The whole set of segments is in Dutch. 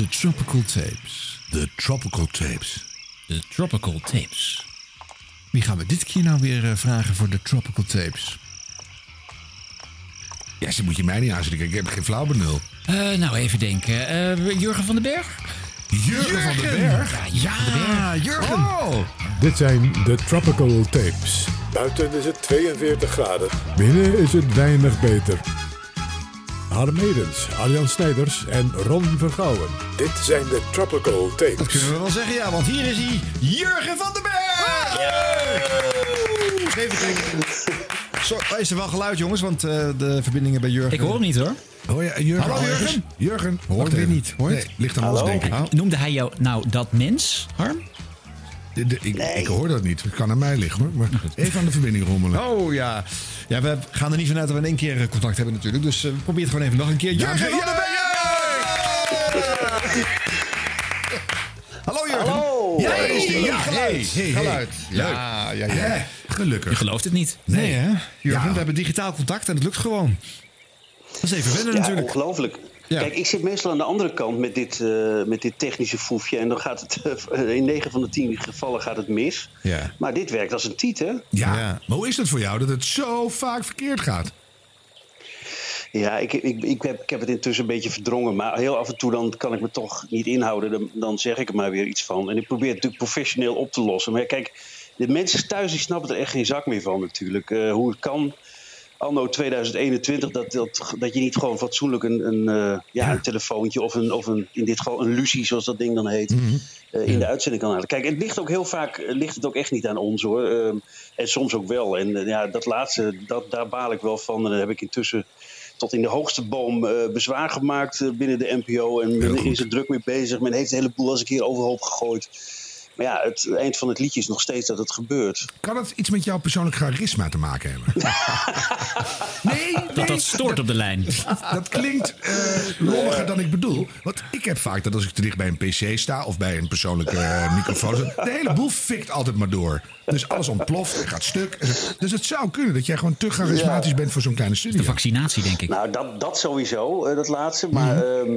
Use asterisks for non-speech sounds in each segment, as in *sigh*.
De Tropical Tapes. De Tropical Tapes. De Tropical Tapes. Wie gaan we dit keer nou weer eh, vragen voor de Tropical Tapes? Ja, ze moet je mij niet aanzetten. Ik heb geen flauw benul. Eh, nou, even denken. Eh, Jurgen van den Berg? Jurgen, van den Berg? Ja, Berg. Jurgen! Oh! Dit zijn de Tropical Tapes. Buiten is het 42 graden. Binnen is het weinig beter. Harm Edens, Arjan Snijders en Ron Vergouwen. Dit zijn de Tropical Dat Tapes. kunnen we wel zeggen, ja, want hier is hij, Jurgen van den Berg! Even kijken. Zo, is er wel geluid, jongens, want eh, de verbindingen bij Jurgen... Ik hoor hem niet hoor. Hoor je, Jurgen? Hallo, Jurgen? Jurgen? Jurgen, weer even. niet, hoort? Nee, ligt aan ons, denk ik. Noemde hij jou nou dat mens, Harm? De- de- ik, ik hoor dat niet. Het kan aan mij liggen, hoor. Maar even aan de verbinding rommelen. Oh ja. Ja, we gaan er niet vanuit dat we in één keer eh, contact hebben natuurlijk. Dus eh, probeer het gewoon even nog een keer. Jurgen van den Berg! Hallo Jurgen. Hallo. Ja, daar is die. Ja, Hey, geluid. hey, hey. geluid. Ja, ja, ja. Ja, Je gelukkig. gelooft het niet. Nee hè, Jurgen, Ja. we hebben digitaal contact en het lukt gewoon. Dat is even wennen Ja, natuurlijk. ongelooflijk. Ja. Kijk, ik zit meestal aan de andere kant met dit, eh, met dit technische foefje. En dan gaat het eh, in 9 van de 10 gevallen gaat het mis. Ja. Maar dit werkt als een tiet, hè? Ja. Ja. maar hoe is het voor jou dat het zo vaak verkeerd gaat? Ja, ik, ik, ik, heb, ik heb het intussen een beetje verdrongen. Maar heel af en toe dan kan ik me toch niet inhouden. Dan, dan zeg ik er maar weer iets van. En ik probeer het natuurlijk professioneel op te lossen. Maar kijk, de mensen thuis die snappen er echt geen zak meer van natuurlijk. Eh, hoe het kan, anno 2021, dat, dat, dat je niet gewoon fatsoenlijk een, een, eh, ja, een telefoontje... of, een, of een, in dit geval een Lucie, zoals dat ding dan heet... eh, in de uitzending kan halen. Kijk, het ligt ook heel vaak eh, ligt het ook echt niet aan ons hoor. Ehm, en soms ook wel. En ja, dat laatste, dat, daar baal ik wel van. En dan heb ik intussen tot in de hoogste boom bezwaar gemaakt binnen de NPO. En men is er druk mee bezig. Men heeft een heleboel als een keer overhoop gegooid. Maar ja, het eind van het liedje is nog steeds dat het gebeurt. Kan het iets met jouw persoonlijk charisma te maken hebben? nee, *laughs* nee. Dat dat stoort op de lijn. Dat klinkt eh lolliger dan ik bedoel. Want ik heb vaak dat als ik te dicht bij een pc sta... of bij een persoonlijke eh, microfoon... de hele boel fikt altijd maar door. Dus alles ontploft, gaat stuk. Dus het zou kunnen dat jij gewoon te charismatisch bent voor zo'n kleine De studio. vaccinatie, denk ik. Nou, dat, dat sowieso, eh, dat laatste. Maar ehm,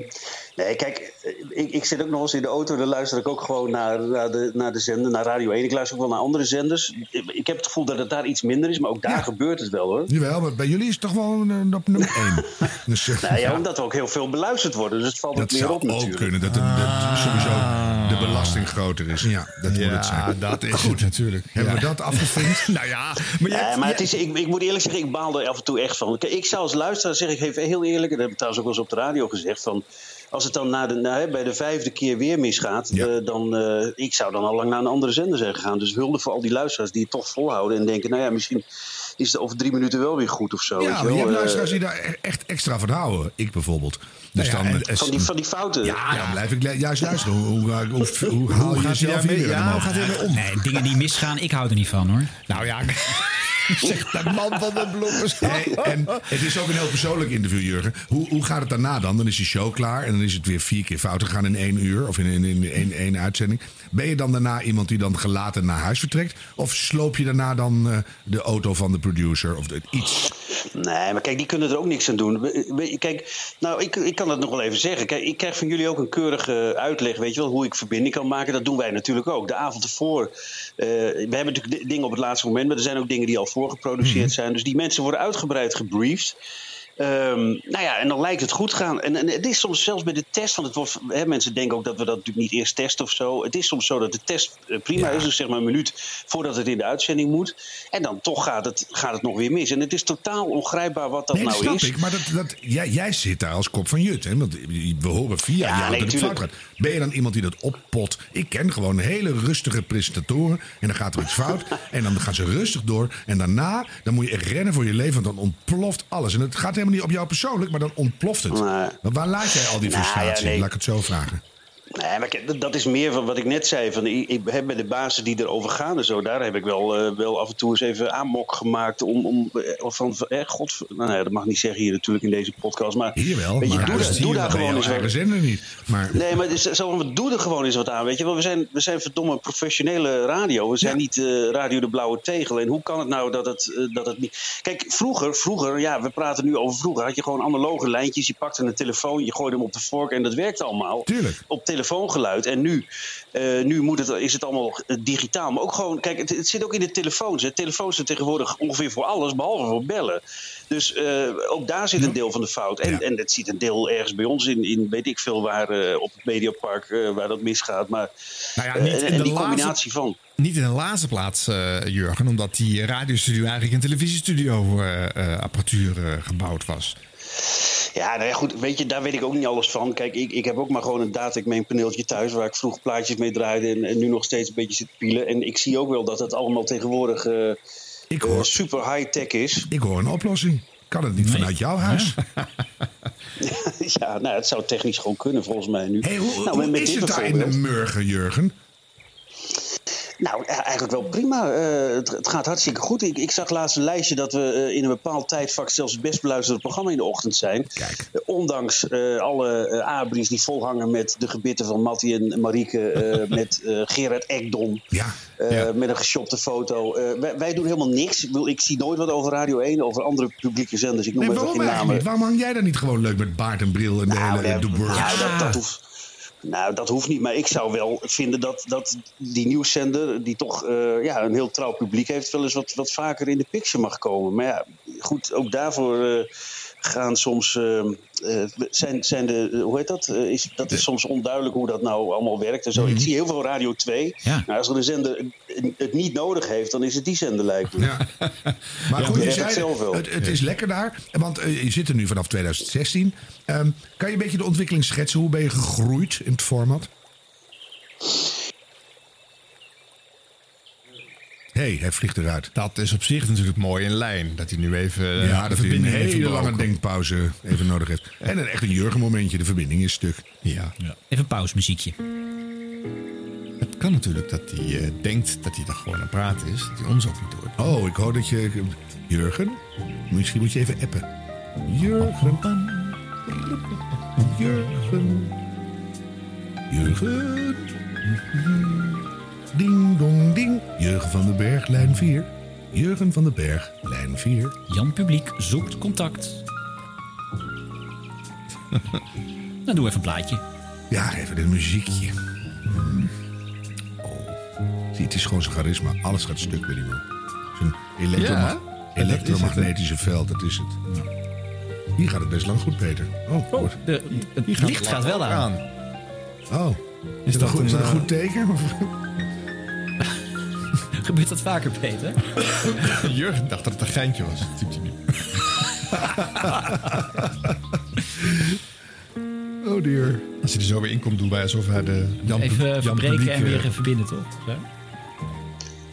nee, kijk, eh, ik, ik zit ook nog eens in de auto. Dan luister ik ook gewoon naar, naar, de, naar de zender, naar Radio 1. Ik luister ook wel naar andere zenders. Ik, ik heb het gevoel dat het daar iets minder is. Maar ook daar gebeurt het wel hoor. Jawel, maar bij jullie is het toch wel eh, op nummer één. *laughs* Dus, eh, Nou ja, omdat we ook heel veel beluisterd worden. Dus het valt dat ook meer zou op ook natuurlijk. kunnen. Dat, de, dat sowieso de belasting groter is. Ja, dat moet het zijn. dat is het natuurlijk. Hebben we dat afgevinkt? *laughs* Nou ja, maar jij... Nee, maar het is, ik, ik moet eerlijk zeggen, ik baal er af en toe echt van. Kijk, ik zou als luisteraar, zeg ik even heel eerlijk... en dat heb ik trouwens ook wel eens op de radio gezegd... Van, als het dan na de, hè, bij de vijfde keer weer misgaat... Ja. eh, dan, eh, ik zou dan al lang naar een andere zender zijn gegaan. Dus hulde voor al die luisteraars die het toch volhouden... en denken, nou ja, misschien is het over drie minuten wel weer goed of zo. weet Ja, je maar je wel. hebt Eh, luisteraars die daar e- echt extra van houden. Ik bijvoorbeeld. Dus Nou ja, dan, en- van, die, van die fouten. ja, dan blijf ik juist luisteren. Hoe, hoe, hoe, hoe, hoe haal je jezelf hier weer ja, omhoog? hoe gaat ermee om? Nee, dingen die misgaan, ik hou er niet van hoor. Nou ja, *laughs* zeg de man van de bloepers. Nee, en het is ook een heel persoonlijk interview, Jurgen. Hoe, hoe gaat het daarna dan? Dan is die show klaar en dan is het weer vier keer fout gegaan in één uur of in, in, in één, één uitzending. Ben je dan daarna iemand die dan gelaten naar huis vertrekt? Of sloop je daarna dan eh, de auto van de producer of de- iets? Nee, maar kijk, die kunnen er ook niks aan doen. Kijk, nou, ik, ik kan dat nog wel even zeggen. Kijk, ik krijg van jullie ook een keurige uitleg, weet je wel, hoe ik verbinding kan maken. Dat doen wij natuurlijk ook. De avond ervoor. eh, we hebben natuurlijk di- dingen op het laatste moment, maar er zijn ook dingen die al voorgeproduceerd zijn. Dus die mensen worden uitgebreid gebriefd. Ehm, nou ja, en dan lijkt het goed te gaan. En, en het is soms zelfs bij de test, want het wordt, hè, mensen denken ook dat we dat natuurlijk niet eerst testen of zo. Het is soms zo dat de test eh, prima is, dus zeg maar een minuut voordat het in de uitzending moet. En dan toch gaat het, gaat het nog weer mis. En het is totaal ongrijpbaar wat dat Nee, dat nou snap is. ik. Maar dat, dat, jij, jij zit daar als kop van Jut. Hè? Want we horen via Ja, jou nee, dat het fout gaat. Ben je dan iemand die dat oppot? Ik ken gewoon hele rustige presentatoren. En dan gaat er iets fout. *laughs* en dan gaan ze rustig door. En daarna dan moet je echt rennen voor je leven. Want dan ontploft alles. En het gaat helemaal niet op jou persoonlijk. Maar dan ontploft het. Maar waar laat jij al die Nou, frustratie? nee. Laat ik het zo vragen. Nee, maar kijk, dat- is meer van wat ik net zei. Van, ik, ik heb bij de basis die erover gaan en zo, daar heb ik wel, eh, wel af en toe eens even aanmok gemaakt. Om, om eh, van, eh, god, nou nee, dat mag niet zeggen hier natuurlijk in deze podcast. Maar Hier wel, weet je, maar doe, daar- doe gewoon eens wat. zender niet. Maar Nee, maar het is zo doe er gewoon eens wat aan, weet je wel. We zijn, we zijn verdomme professionele radio. We zijn niet eh, Radio de Blauwe Tegel. En hoe kan het nou dat het, dat het niet... Kijk, vroeger, vroeger, ja, we praten nu over vroeger... had je gewoon analoge lijntjes. Je pakte een telefoon, je gooide hem op de vork en dat werkte allemaal. Tuurlijk. Op telefoongeluid. En nu, eh, nu moet het, is het allemaal eh, digitaal. Maar ook gewoon, kijk, het, het zit ook in de telefoons. Hè. Telefoons zijn tegenwoordig ongeveer voor alles, behalve voor bellen. Dus eh, ook daar zit een deel van de fout. En, Ja. en het zit een deel ergens bij ons in, in weet ik veel waar, op het Mediapark, waar dat misgaat. Maar Nou ja, niet in en de die laatste- combinatie van. Niet in de laatste plaats, Jurgen, omdat die radiostudio eigenlijk een televisiestudio apparatuur eh, gebouwd was. Ja, nou ja, goed, weet je, daar weet ik ook niet alles van. Kijk, ik, ik heb ook maar gewoon een Datec paneeltje thuis... waar ik vroeg plaatjes mee draaide en, en nu nog steeds een beetje zit te pielen. En ik zie ook wel dat het allemaal tegenwoordig eh, ik eh, hoor, super high-tech is. ik hoor een oplossing. Kan het niet vanuit jouw huis? *laughs* ja, nou, het zou technisch gewoon kunnen volgens mij nu. Hey, hoe nou, hoe met is dit het daar in de Murgen, Jurgen? Nou, ja, eigenlijk wel prima. Eh, het, het gaat hartstikke goed. Ik, ik zag laatst een lijstje dat we eh, in een bepaald tijdvak zelfs het best beluisterde programma in de ochtend zijn. Kijk. Eh, ondanks alle abris die volhangen met de gebitten van Mattie en Marieke, *laughs* met Gerard Ekdom. Ja. Ja. Met een geshopte foto. Wij, wij doen helemaal niks. Ik, bedoel, ik zie nooit wat over Radio 1, over andere publieke zenders. Ik noem Nee, waarom geen namen. Waarom hang jij dan niet gewoon leuk met baard en bril en de Nou, hele de nou, dat, dat hoeft, nou, dat hoeft niet. Maar ik zou wel vinden dat, dat die nieuwszender, die toch eh, ja, een heel trouw publiek heeft, wel eens wat, wat vaker in de picture mag komen. Maar ja, goed, ook daarvoor eh, gaan soms. eh, eh, zijn, zijn de, eh, hoe heet dat? Eh, is, dat is soms onduidelijk hoe dat nou allemaal werkt en zo. Ik zie heel veel Radio 2. Ja. Nou, als er een zender het- niet nodig heeft, dan is het die zender, lijkt me. Ja. *laughs* Maar goed, je het zei, zelf wel. het, het is lekker daar. Want je zit er nu vanaf 2016. Ehm, kan je een beetje de ontwikkeling schetsen? Hoe ben je gegroeid in het format? Hey, hij vliegt eruit. Dat is op zich natuurlijk mooi in lijn. Dat hij nu even eh, Ja, de dat hij een verbinding heeft hele lange denkpauze even nodig heeft. En een, echt een Jurgen momentje. De verbinding is stuk. Ja. Even een pauzemuziekje. Het kan natuurlijk dat hij eh, denkt dat hij er gewoon aan het praten is. Dat hij ons ook niet hoort. Oh, ik hoor dat je... Jurgen? Misschien moet je even appen. Jurgen. Jurgen. Jurgen. Ding dong ding. Jurgen van den Berg, lijn 4. Jurgen van den Berg, lijn 4. Jan Publiek zoekt contact. *laughs* Dan doe even een plaatje. Ja, even een muziekje. Hmm. Oh. Zie, het is gewoon zijn charisma. Alles gaat stuk bij die man. Zijn elektroma- Ja, dat elektromagnetische veld, dat is het. Hier gaat het best lang goed, Peter. Oh, goed. De, het licht gaat wel aan. Oh. Is, dat, dat goed, een, is dat een eh, goed teken? *laughs* Gebeurt dat vaker, Peter? *laughs* Jurgen dacht dat het een geintje was. Dat typt hij nu. *laughs* Oh dear. Als hij er zo weer in komt, doen wij alsof hij de Jan, Even Jan verbreken Publiek, en weer eh, verbinden, toch? Zo.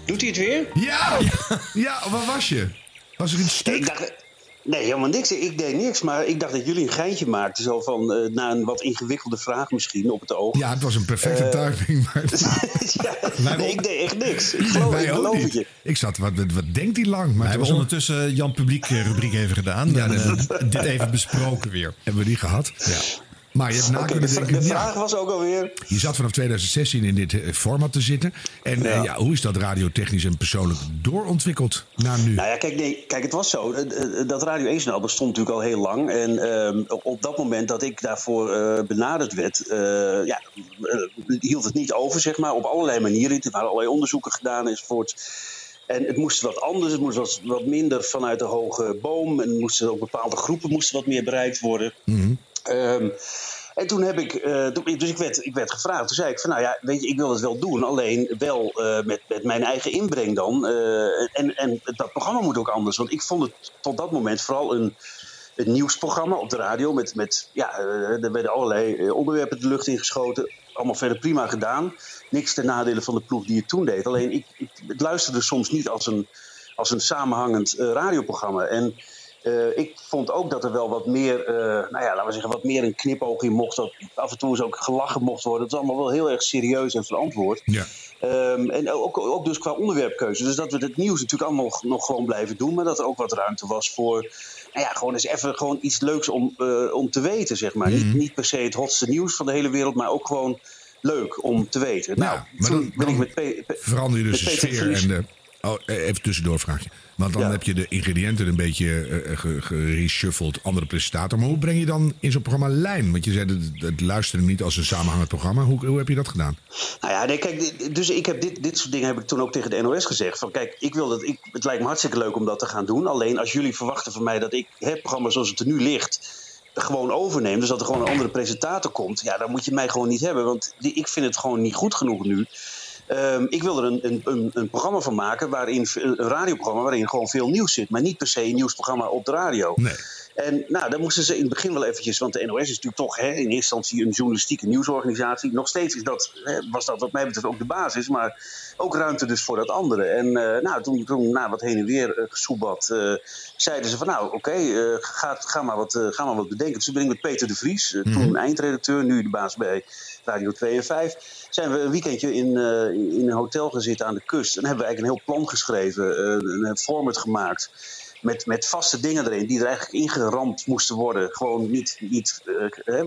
Doet hij het weer? Ja! Ja, waar was je? Was er een Ik stuk? dacht, nee, helemaal niks. Ik deed niks, maar ik dacht dat jullie een geintje maakten. Zo van, eh, na een wat ingewikkelde vraag misschien op het oog. Ja, het was een perfecte timing. Maar *laughs* ja, nee, ik deed echt niks. Ik geloof, ik geloof het niet. je. Ik zat, wat, wat, wat denkt hij lang? Maar We het hebben was ondertussen Jan Publiek eh, rubriek even gedaan. Ja, en, eh, dit even besproken weer. Hebben we die gehad? Ja. Maar je hebt na de, kunnen vra- denken... de ja, vraag was ook alweer... Je zat vanaf 2016 in dit eh, format te zitten. En eh, Ja. ja, hoe is dat radiotechnisch en persoonlijk doorontwikkeld naar nu? Nou ja, kijk, nee, kijk het was zo. Eh, Dat Radio 1-signaal bestond natuurlijk al heel lang. En ehm, op dat moment dat ik daarvoor benaderd werd... ja, hield het niet over, zeg maar. Op allerlei manieren. Er waren allerlei onderzoeken gedaan enzovoort. En het moest wat anders. Het moest wat, wat minder vanuit de hoge boom. En moesten ook bepaalde groepen moesten wat meer bereikt worden. Ehm, en toen heb ik, eh, dus ik werd, ik werd gevraagd. Toen zei ik van, nou ja, weet je, ik wil het wel doen. Alleen wel eh, met, met mijn eigen inbreng dan. Eh, en, en dat programma moet ook anders. Want ik vond het tot dat moment vooral een, een nieuwsprogramma op de radio. Met, met ja, er werden allerlei onderwerpen de lucht ingeschoten. Allemaal verder prima gedaan. Niks ten nadele van de ploeg die het toen deed. Alleen ik, ik luisterde soms niet als een, als een samenhangend radioprogramma. En Eh, ik vond ook dat er wel wat meer, eh, nou ja, laten we zeggen, wat meer een knipoog in mocht. Dat af en toe eens ook gelachen mocht worden. Het is allemaal wel heel erg serieus en verantwoord. Ja. Ehm, en ook, ook dus qua onderwerpkeuze. Dus dat we het nieuws natuurlijk allemaal nog gewoon blijven doen. Maar dat er ook wat ruimte was voor. Nou ja, gewoon eens even gewoon iets leuks om, uh, om te weten, zeg maar. niet, niet per se het hotste nieuws van de hele wereld, maar ook gewoon leuk om te weten. Ja, nou, maar toen dan- ben ik met Pe- Pe- Verander je dus de sfeer en de... Oh, eh, even tussendoor vraagje. Want dan Ja. heb je de ingrediënten een beetje eh, ge- gereshuffled, andere presentator. Maar hoe breng je dan in zo'n programma lijn? Want je zei het, het luisterde niet als een samenhangend programma. Hoe, hoe heb je dat gedaan? Nou ja, nee, kijk, dus ik heb dit, dit soort dingen heb ik toen ook tegen de NOS gezegd. Van kijk, ik wil dat, ik, het lijkt me hartstikke leuk om dat te gaan doen. Alleen als jullie verwachten van mij dat ik het programma zoals het er nu ligt gewoon overneem, dus dat er gewoon een andere presentator komt, ja, dan moet je mij gewoon niet hebben. Want die, ik vind het gewoon niet goed genoeg nu. Ehm, ik wil er een, een, een, een programma van maken, waarin, een radioprogramma waarin gewoon veel nieuws zit. Maar niet per se een nieuwsprogramma op de radio. Nee. En nou, dan moesten ze in het begin wel eventjes, want de NOS is natuurlijk toch hè, in eerste instantie een journalistieke nieuwsorganisatie. Nog steeds is dat, hè, was dat wat mij betreft ook de basis, maar ook ruimte dus voor dat andere. En eh, nou, toen, toen na wat heen en weer uh, gesoebat, eh, zeiden ze van nou, oké, eh, ga, ga, maar wat, eh, ga maar wat bedenken. Dus ben ik met Peter de Vries, eh, toen eindredacteur, nu de baas bij Radio 2 en 5, zijn we een weekendje in, eh, in een hotel gezeten aan de kust. En hebben we eigenlijk een heel plan geschreven, eh, een format gemaakt met, met vaste dingen erin die er eigenlijk ingeramd moesten worden. Gewoon niet, niet hè,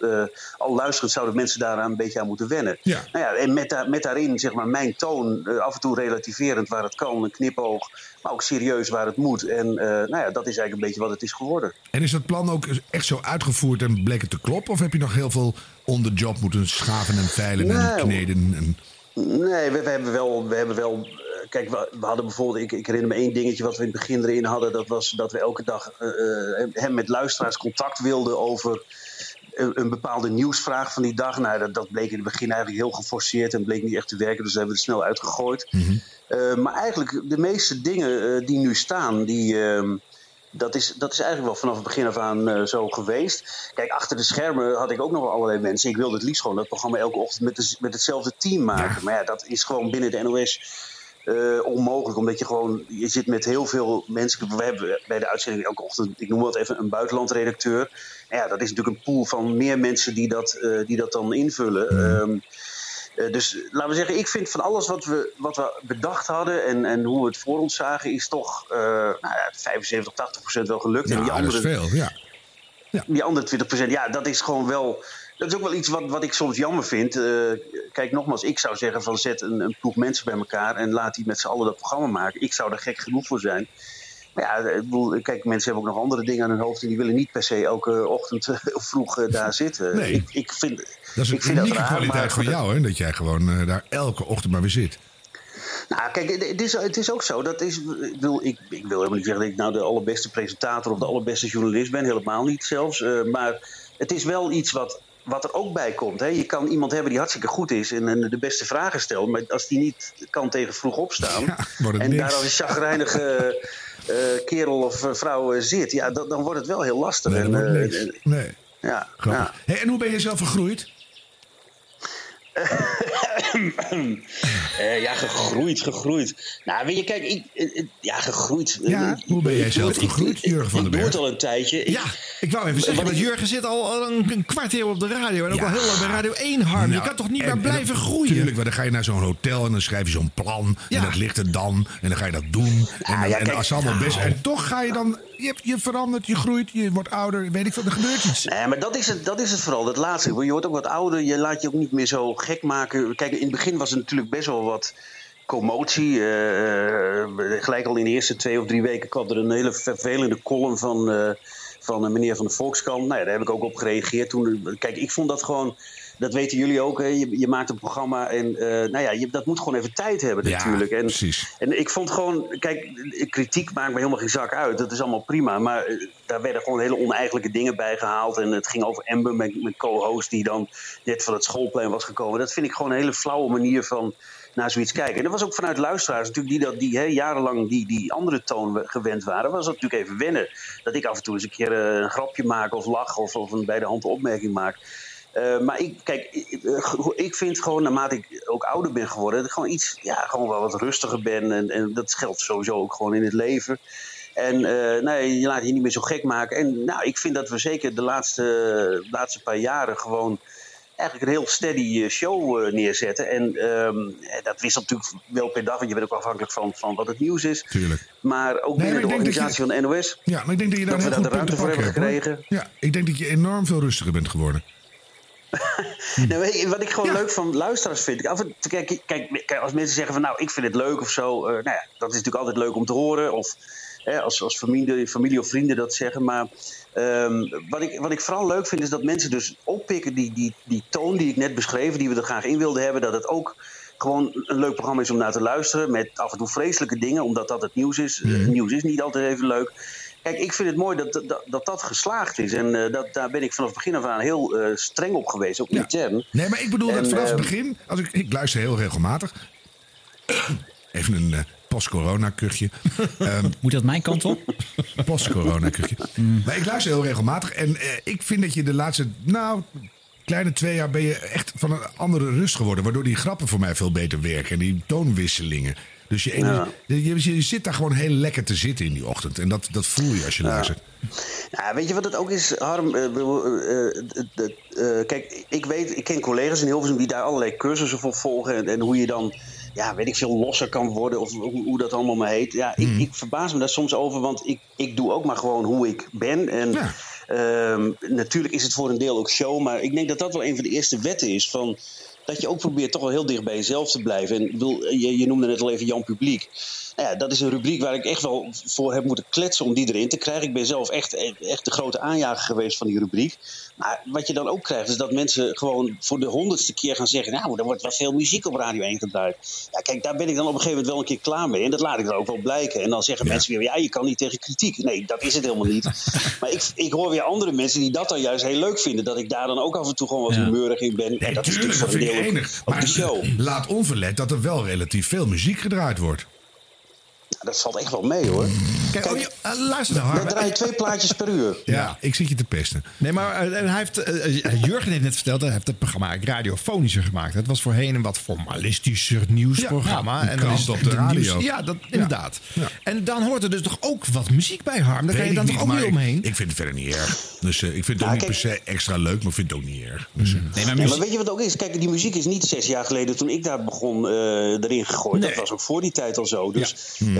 uh, al luisterend zouden mensen daaraan een beetje aan moeten wennen. Ja. Nou ja, en met, da met daarin zeg maar mijn toon, uh, af en toe relativerend waar het kan, een knipoog, maar ook serieus waar het moet. En nou ja, dat is eigenlijk een beetje wat het is geworden. En is dat plan ook echt zo uitgevoerd en bleek het te kloppen? Of heb je nog heel veel on the job moeten schaven en veilen Nou, en kneden? En... Nee, we, we, hebben wel, we hebben wel Kijk, we, we, hadden bijvoorbeeld, ik, ik, herinner me één dingetje wat we in het begin erin hadden. Dat was dat we elke dag uh, hem met luisteraars contact wilden over een, een, bepaalde nieuwsvraag van die dag. Nou, dat, dat bleek in het begin eigenlijk heel geforceerd en bleek niet echt te werken. Dus hebben we er snel uitgegooid. Mm -hmm. uh, maar eigenlijk de meeste dingen die nu staan, die. Uh, dat is, dat is eigenlijk wel vanaf het begin af aan uh, zo geweest. Kijk, achter de schermen had ik ook nog wel allerlei mensen. Ik wilde het liefst gewoon dat programma elke ochtend met, de, met hetzelfde team maken. Ja. Maar ja, dat is gewoon binnen de NOS uh, onmogelijk. Omdat je gewoon, je zit met heel veel mensen. We hebben bij de uitzending elke ochtend, ik noem het even, een buitenlandredacteur. En ja, dat is natuurlijk een pool van meer mensen die dat, uh, die dat dan invullen. Um, uh, dus laten we zeggen, ik vind van alles wat we, wat we bedacht hadden en, en hoe we het voor ons zagen, is toch nou ja, 75, 80 procent wel gelukt. Ja, en die andere, veel, ja. ja. Die andere 20 procent, ja, dat is gewoon wel. Dat is ook wel iets wat, wat ik soms jammer vind. Uh, kijk, nogmaals, ik zou zeggen van zet een, een ploeg mensen bij elkaar en laat die met z'n allen dat programma maken. Ik zou er gek genoeg voor zijn. Maar ja, ik bedoel, kijk, mensen hebben ook nog andere dingen aan hun hoofd en die willen niet per se elke ochtend *laughs* of vroeg uh, daar zitten. Nee. Ik, ik vind, dat is een ik vind unieke dat raar, kwaliteit van jou, hè? Dat jij gewoon uh, daar elke ochtend maar weer zit. Nou, kijk, het is, het is ook zo. Dat is, ik, wil, ik, ik wil helemaal niet zeggen dat ik nou de allerbeste presentator of de allerbeste journalist ben. Helemaal niet zelfs. Uh, maar het is wel iets wat, wat er ook bij komt. Hè. Je kan iemand hebben die hartstikke goed is en, en de beste vragen stelt. Maar als die niet kan tegen vroeg opstaan. *laughs* Ja, en daar als een chagrijnige uh, kerel of vrouw uh, zit. Ja, dan, dan wordt het wel heel lastig. Nee, en, nee. Ja, ja. Hey, en hoe ben je zelf gegroeid? *laughs* uh, *clears throat* ja, gegroeid, gegroeid. Nou, weet je, kijk, ik, uh, ja, gegroeid. Ja, hoe ben jij zelf gegroeid, Jurgen van den Berg? Ik doe het al een tijdje. Ja, ik wou even zeggen, want Jurgen zit al, al een, een kwart eeuw op de radio. En ook ja. al heel lang bij Radio 1 Harm. Nou, je kan toch niet meer blijven en, groeien? Tuurlijk, maar dan ga je naar zo'n hotel en dan schrijf je zo'n plan. Ja. En dat ligt er dan. En dan ga je dat doen. En, Ah, dan, en best. En toch ga je dan. Je, je verandert, je groeit, je wordt ouder. Weet ik veel, er gebeurt iets. Nee, maar dat is het, dat is het vooral, dat laatste. Je wordt ook wat ouder, je laat je ook niet meer zo gek maken. Kijk, in het begin was er natuurlijk best wel wat commotie. Uh, gelijk al in de eerste twee of drie weken kwam er een hele vervelende column van, uh, van meneer van de Volkskrant. Nou daar heb ik ook op gereageerd. Toen, kijk, ik vond dat gewoon. Dat weten jullie ook. Hè? Je, je maakt een programma en uh, nou ja, je, dat moet gewoon even tijd hebben natuurlijk. Ja, en, precies. en ik vond gewoon, kijk, kritiek maakt me helemaal geen zak uit. Dat is allemaal prima. Maar uh, daar werden gewoon hele oneigenlijke dingen bij gehaald. En het ging over Amber, mijn, mijn co-host, die dan net van het schoolplein was gekomen. Dat vind ik gewoon een hele flauwe manier van naar zoiets kijken. En dat was ook vanuit luisteraars natuurlijk die, dat, die hè, jarenlang die, die andere toon gewend waren. Was dat natuurlijk even wennen. Dat ik af en toe eens een keer uh, een grapje maak of lach of, of een bij de hand opmerking maak. Uh, maar ik, kijk, ik, ik, vind gewoon naarmate ik ook ouder ben geworden, dat ik gewoon iets, ja, gewoon wel wat rustiger ben. En, en dat geldt sowieso ook gewoon in het leven. En uh, nee, je laat je niet meer zo gek maken. En nou, ik vind dat we zeker de laatste, laatste paar jaren gewoon eigenlijk een heel steady show neerzetten. En um, dat wisselt natuurlijk wel per dag, want je bent ook afhankelijk van, van wat het nieuws is. Tuurlijk. Maar ook binnen de organisatie je, van NOS. Ja, maar ik denk dat je daar dat heel we daar de ruimte voor hebben gekregen. Ja, ik denk dat je enorm veel rustiger bent geworden. Nou, wat ik gewoon leuk van luisteraars vind. Af en, kijk, kijk, als mensen zeggen van nou, ik vind het leuk of zo. Uh, nou ja, dat is natuurlijk altijd leuk om te horen. Of hè, als, als familie, familie of vrienden dat zeggen. Maar um, wat, ik, wat ik vooral leuk vind is dat mensen dus oppikken die, die, die toon die ik net beschreven. Die we er graag in wilden hebben. Dat het ook gewoon een leuk programma is om naar te luisteren. Met af en toe vreselijke dingen, omdat dat het nieuws is. Mm. Uh, nieuws is niet altijd even leuk. Kijk, ik vind het mooi dat dat, dat, dat geslaagd is. En uh, dat, daar ben ik vanaf het begin af aan heel uh, streng op geweest, ook ja. intern. Nee, maar ik bedoel en, dat vanaf het begin... Als ik, ik luister heel regelmatig. *clears throat* Even een uh, post-corona-kuchje. um, *laughs* Moet dat mijn kant op? *laughs* Post-corona-kuchje. Mm. Maar ik luister heel regelmatig. En ik vind dat je de laatste... Nou, kleine twee jaar ben je echt van een andere rust geworden. Waardoor die grappen voor mij veel beter werken. En die toonwisselingen. Dus je, ja. je, je, zit daar gewoon heel lekker te zitten in die ochtend. En dat, dat voel je als je ja. luistert. Nou, weet je wat het ook is, Harm? Uh, uh, uh, kijk, ik weet, ik ken collega's in Hilversum die daar allerlei cursussen voor volgen. En, en hoe je dan, ja, weet ik veel, losser kan worden. Of hoe, hoe dat allemaal maar heet. Ja, ik, Mhm. ik, verbaas me daar soms over, want ik, ik doe ook maar gewoon hoe ik ben. En Ja. ehm, natuurlijk is het voor een deel ook show. Maar ik denk dat dat wel een van de eerste wetten is van dat je ook probeert toch wel heel dicht bij jezelf te blijven. En je, je noemde net al even Jan Publiek. Nou ja, dat is een rubriek waar ik echt wel voor heb moeten kletsen om die erin te krijgen. Ik ben zelf echt, echt de grote aanjager geweest van die rubriek. Maar wat je dan ook krijgt, is dat mensen gewoon voor de honderdste keer gaan zeggen: Nou, er wordt wel veel muziek op Radio 1 gedraaid. Ja, kijk, daar ben ik dan op een gegeven moment wel een keer klaar mee. En dat laat ik dan ook wel blijken. En dan zeggen Ja. mensen weer: Ja, je kan niet tegen kritiek. Nee, dat is het helemaal niet. *laughs* maar ik, ik hoor weer andere mensen die dat dan juist heel leuk vinden. Dat ik daar dan ook af en toe gewoon wat Ja. humeurig in ben. Nee, en dat is tuurlijk, dat natuurlijk vind ik enig. ook de show. laat onverlet dat er wel relatief veel muziek gedraaid wordt. Dat valt echt wel mee hoor. Kijk, oh, eh, luister nou, Harm. draaien twee plaatjes per uur. Ja, ik zit je te pesten. Nee, maar eh, hij heeft, eh, Jurgen heeft net verteld, hij heeft het programma radiofonischer gemaakt. Het was voorheen een wat formalistischer nieuwsprogramma. Ja, een dan krant is op de radio. ja, dat, inderdaad. Ja. En dan hoort er dus toch ook wat muziek bij, Harm. Daar kan je dan toch niet, ook niet omheen? Ik, ik vind het verder niet erg. Dus eh, ik vind het Ja, ook niet per se extra leuk, maar ik vind het ook niet erg. Dus, eh, Nee, maar Ja, muziek- maar weet je wat ook is? Kijk, die muziek is niet zes jaar geleden toen ik daar begon eh, erin gegooid. Dat was ook voor die tijd al zo. Dus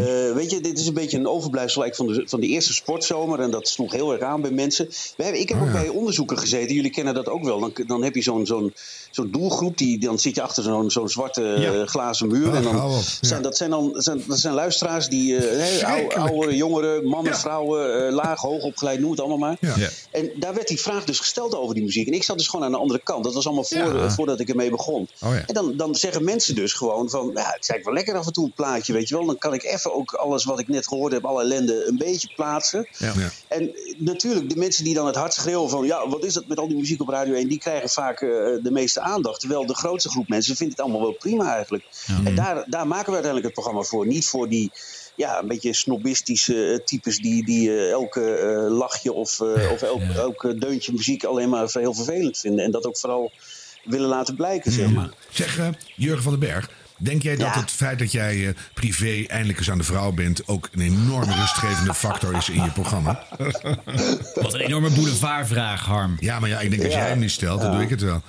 Eh, weet je, dit is een beetje een overblijfsel eigenlijk van de, van de eerste sportzomer. En dat sloeg heel erg aan bij mensen. We hebben, ik heb Oh, ook ja. bij onderzoeken gezeten. Jullie kennen dat ook wel. Dan, dan heb je zo'n zo'n zo'n doelgroep. Die, dan zit je achter zo'n zo'n zwarte Ja. eh, glazen muur. Ach, en dan zijn, dat zijn dan zijn, dat zijn luisteraars die eh, hè, oude, Schrikkelijk. oude, jongeren, mannen, Ja. vrouwen, eh, laag, hoog opgeleid, noem het allemaal maar. Ja. Ja. En daar werd die vraag dus gesteld over die muziek. En ik zat dus gewoon aan de andere kant. Dat was allemaal voor, Ja. voordat ik ermee begon. Oh ja. En dan, dan zeggen mensen dus gewoon van... Ja, het is eigenlijk wel lekker af en toe een plaatje, weet je wel. Dan kan ik even ook alles wat ik net gehoord heb, alle ellende, een beetje plaatsen. Ja. Ja. En natuurlijk, de mensen die dan het hard schreeuwen van... ja, wat is dat met al die muziek op Radio 1? Die krijgen vaak eh, de meeste aandacht. Terwijl de grootste groep mensen vindt het allemaal wel prima eigenlijk. En daar, daar maken we uiteindelijk het programma voor. Niet voor die... Ja, een beetje snobistische eh, types die, die eh, elke eh, lachje of, eh, of elk, elke deuntje muziek alleen maar heel vervelend vinden. En dat ook vooral willen laten blijken, zeg maar. Zeg, eh, Jurgen van den Berg. Denk jij dat Ja. het feit dat jij eh, privé eindelijk eens aan de vrouw bent... ook een enorme rustgevende factor is in je programma? *laughs* Wat een enorme boulevardvraag, Harm. Ja, maar ja, ik denk als Ja. jij hem niet stelt, dan doe ik het wel.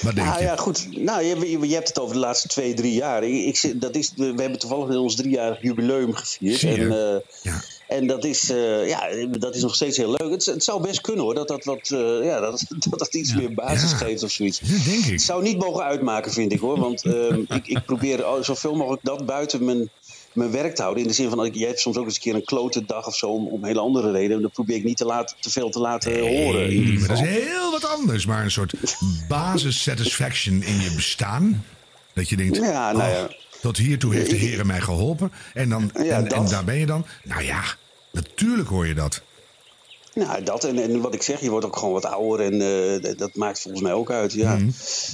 Wat denk Nou je? ja, goed. Nou, je, je, je hebt het over de laatste twee, drie jaar. Ik, dat is, we hebben toevallig ons driejarig jubileum gevierd. Zie je? En, eh, Ja. En dat is, eh, ja, dat is nog steeds heel leuk. Het, het zou best kunnen hoor, dat dat, wat, eh, ja, dat, *laughs* dat, dat iets meer basis Ja. geeft of zoiets. Ja, denk ik. Het zou niet mogen uitmaken, vind ik hoor. Want ehm, *laughs* ik, ik probeer al- zoveel mogelijk dat buiten mijn, mijn werk te houden. In de zin van, jij hebt soms ook eens een keer een klote dag of zo om, om hele andere redenen. Dat probeer ik niet te, laten, te veel te laten horen. in maar dat is heel wat anders. Maar een soort basis satisfaction in je bestaan. Dat je denkt, Ja, nou ja. oh, tot hiertoe heeft de *laughs* Heer mij geholpen. En, dan, en, en daar ben je dan. Nou ja, natuurlijk hoor je dat. Nou, dat en, en wat ik zeg, je wordt ook gewoon wat ouder en eh, dat- maakt volgens mij ook uit. Ja. Mhm.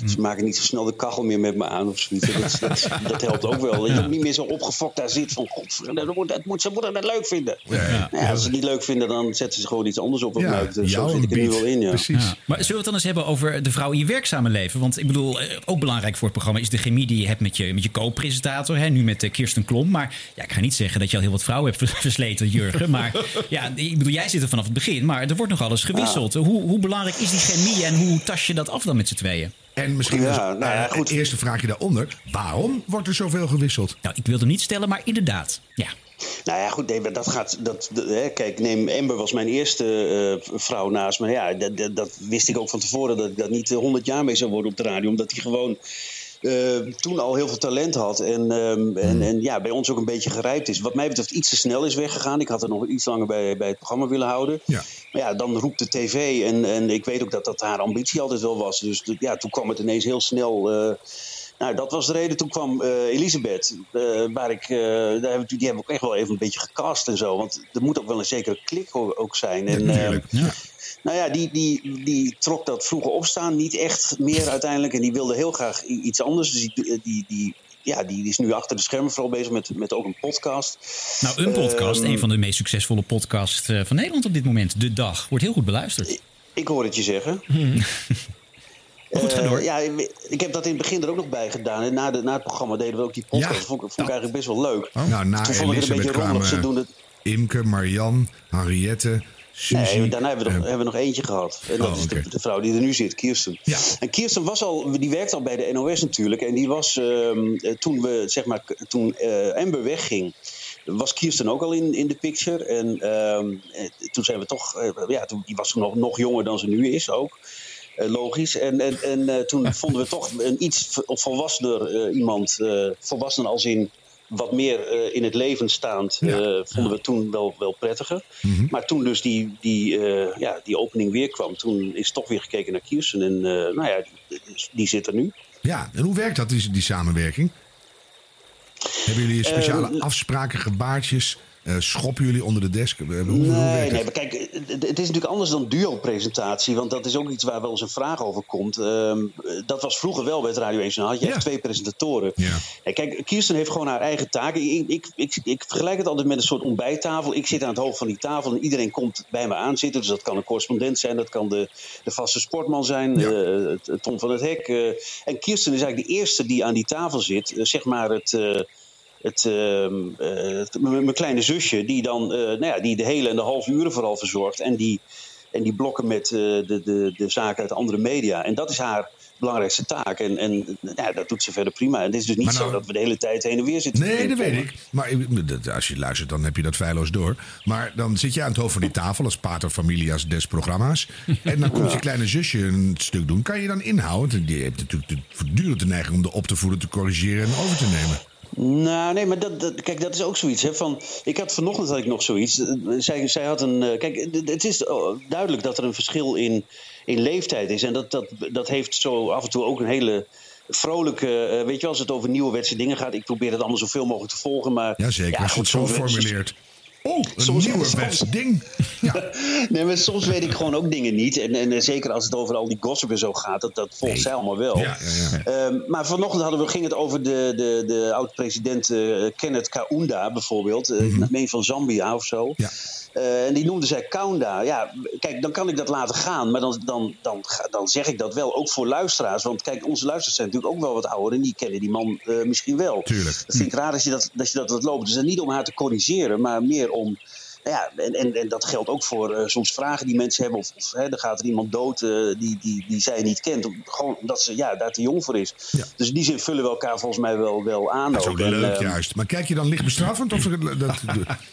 Ze maken niet zo snel de kachel meer met me aan of zoiets. Dat, dat, *laughs* dat helpt ook wel. Dat je ook niet meer zo opgefokt daar zit van, god, dat moet, dat moet, ze moeten dat leuk vinden. Ja. Nou ja, als ze het niet leuk vinden, dan zetten ze gewoon iets anders op. op Ja. Dus zo zit ik er nu wel in, ja. Precies. Ja. Maar zullen we het dan eens hebben over de vrouw in je werkzame leven? Want ik bedoel, eh, ook belangrijk voor het programma is de chemie die je hebt met je, met je co-presentator. Hè? Nu met eh, Kirsten Klom. Maar ja, ik ga niet zeggen dat je al heel wat vrouwen hebt *laughs* versleten, Jurgen. Maar ja, ik bedoel, jij zit er vanaf het begin. Maar er wordt nog alles gewisseld. Hoe, hoe belangrijk is die chemie en hoe tas je dat af dan met z'n tweeën? En misschien Ja, als, nou ja, eh, goed. het eerste vraagje daaronder. Waarom wordt er zoveel gewisseld? Nou, ik wil hem niet stellen, maar inderdaad. Ja. Nou ja, goed, nee, dat gaat. Dat, de- hè, kijk, neem Amber was mijn eerste eh, vrouw naast me. Ja, dat, dat, dat wist ik ook van tevoren dat ik dat niet honderd jaar mee zou worden op de radio. Omdat hij gewoon eh, toen al heel veel talent had. En, ehm, en, en ja, bij ons ook een beetje gerijpt is. Wat mij betreft iets te snel is weggegaan. Ik had er nog iets langer bij, bij het programma willen houden. Ja. Maar ja, dan roept de tv. En, en ik weet ook dat dat haar ambitie altijd wel was. Dus ja, toen kwam het ineens heel snel. eh, nou, dat was de reden. Toen kwam eh, Elisabeth, eh, waar ik, daar heb ik, die hebben we ook echt wel even een beetje gecast en zo. Want er moet ook wel een zekere klik ook zijn. En, eh, Natuurlijk. Ja. Nou ja, die, die, die trok dat vroege opstaan niet echt meer uiteindelijk. En die wilde heel graag iets anders. Dus die, die, die, ja, die is nu achter de schermen vooral bezig met, met ook een podcast. Nou, een podcast, Ehm, een van de meest succesvolle podcasts eh, van Nederland op dit moment. De Dag. Wordt heel goed beluisterd. Ik hoor het je zeggen. *laughs* Goed, door. ja, ik heb dat in het begin er ook nog bij gedaan. En na, de, na het programma deden we ook die podcast. Ja. Dat vond, ik- vond ik eigenlijk best wel leuk. Nou, na Toen vond ik het een beetje rommelig. Ze kwamen doen het. Imke, Marian, Henriette, Nee, daarna hebben we, nog, eh, hebben we nog eentje gehad. En dat Oh, is de, vrouw die er nu zit, Kirsten. Ja. En Kirsten was al, die werkte al bij de NOS natuurlijk. En die was ehm, eh, toen we, zeg maar, toen eh, Amber wegging. Was Kirsten ook al in, in de picture. En ehm, eh, toen zijn we toch. ja, toen, die was toen nog, nog jonger dan ze nu is ook. Logisch. En, en, en toen *laughs* vonden we toch een iets volwassener iemand. volwassener als in wat meer eh, in het leven staand. Ja. eh, vonden we toen wel, wel prettiger. Mhm. Maar toen dus die, die, eh, ja, die opening weer kwam, toen is toch weer gekeken naar Kirsten. En nou ja, die, die zit er nu. Ja, en hoe werkt dat, die, die samenwerking? Hebben jullie speciale afspraken, gebaartjes? Eh, schoppen jullie onder de desk? Eh, Hoe, Nee, nee, maar kijk, het, het is natuurlijk anders dan duo-presentatie. Want dat is ook iets waar wel eens een vraag over komt. Ehm, dat was vroeger wel bij het Radio 1 Journaal. had je Ja. echt twee presentatoren. Ja. En kijk, Kirsten heeft gewoon haar eigen taken. Ik, ik, ik, ik vergelijk het altijd met een soort ontbijttafel. Ik zit aan het hoofd van die tafel en iedereen komt bij me aanzitten. Dus dat kan een correspondent zijn, dat kan de, de vaste sportman zijn, Ja. eh, Tom van het Hek. eh. en Kirsten is eigenlijk de eerste die aan die tafel zit. Eh, zeg maar het... het, ehm, eh, het- mijn kleine zusje, die dan eh, nou ja, die de hele en de half uren vooral verzorgt. En die, en die blokken met eh, de, de, de zaken uit de andere media. En dat is haar belangrijkste taak. En, en nou ja, dat doet ze verder prima. En het is dus niet Maar nou- zo dat we de hele tijd heen en weer zitten. Nee, dat weet ik. Maar als je luistert, dan heb je dat feilloos door. Maar dan zit je aan het hoofd van die tafel als pater familias des programma's. En dan komt je kleine zusje een stuk doen. Kan je dan inhouden? Die heeft natuurlijk de, voortdurend de neiging om de op te voeden, te corrigeren en over te nemen. Nou, nee, maar dat, dat, kijk, dat is ook zoiets. Hè, van, ik had vanochtend had ik nog zoiets. Eh, Zij, zij had een. eh, Kijk, het- is oh, duidelijk dat er een verschil in, in leeftijd is. En dat, dat, dat heeft zo af en toe ook een hele vrolijke. eh, weet je, wel, als het over nieuwe dingen gaat. Ik probeer het allemaal zoveel mogelijk te volgen. Maar, als je het zo formuleert. Oh, een soms- nieuwe soms- ding. *laughs* Ja. Nee, maar soms weet ik gewoon ook dingen niet. En, en zeker als het over al die gossip en zo gaat, dat, dat volgt Nee. zij allemaal wel. Ja, ja, ja. Ehm, maar vanochtend hadden we, ging het over de, de, de oud-president eh, Kenneth Kaunda bijvoorbeeld. Ik meen van Zambia of zo. Ja. Eh, en die noemde zij Kaunda. Ja, kijk, dan kan ik dat laten gaan. Maar dan, dan, dan, dan zeg ik dat wel ook voor luisteraars. Want kijk, onze luisteraars zijn natuurlijk ook wel wat ouder. En die kennen die man eh, misschien wel. Tuurlijk. Dat vind ik raar dat je dat, dat, je dat laat lopen. Dus niet om haar te corrigeren, maar meer om... Nou ja, en, en, en dat geldt ook voor eh, soms vragen die mensen hebben. Of, of hè, er gaat er iemand dood eh, die, die, die zij niet kent. Om- Gewoon omdat ze ja, daar te jong voor is. Ja. Dus in die zin vullen we elkaar volgens mij wel, wel aan. Dat is ook En, leuk, ehm, juist. Maar kijk je dan licht bestraffend? Of *laughs* dat,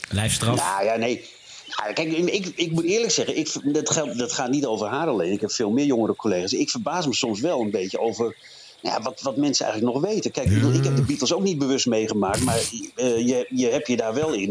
Lijfstraf. Nou ja, nee. Ja, kijk, ik, ik moet eerlijk zeggen, ik, dat, geldt, dat gaat niet over haar alleen. Ik heb veel meer jongere collega's. Ik verbaas me soms wel een beetje over ja, wat, wat mensen eigenlijk nog weten. Kijk, ik bedoel, ik heb de Beatles ook niet bewust meegemaakt, maar eh, je, je hebt je daar wel in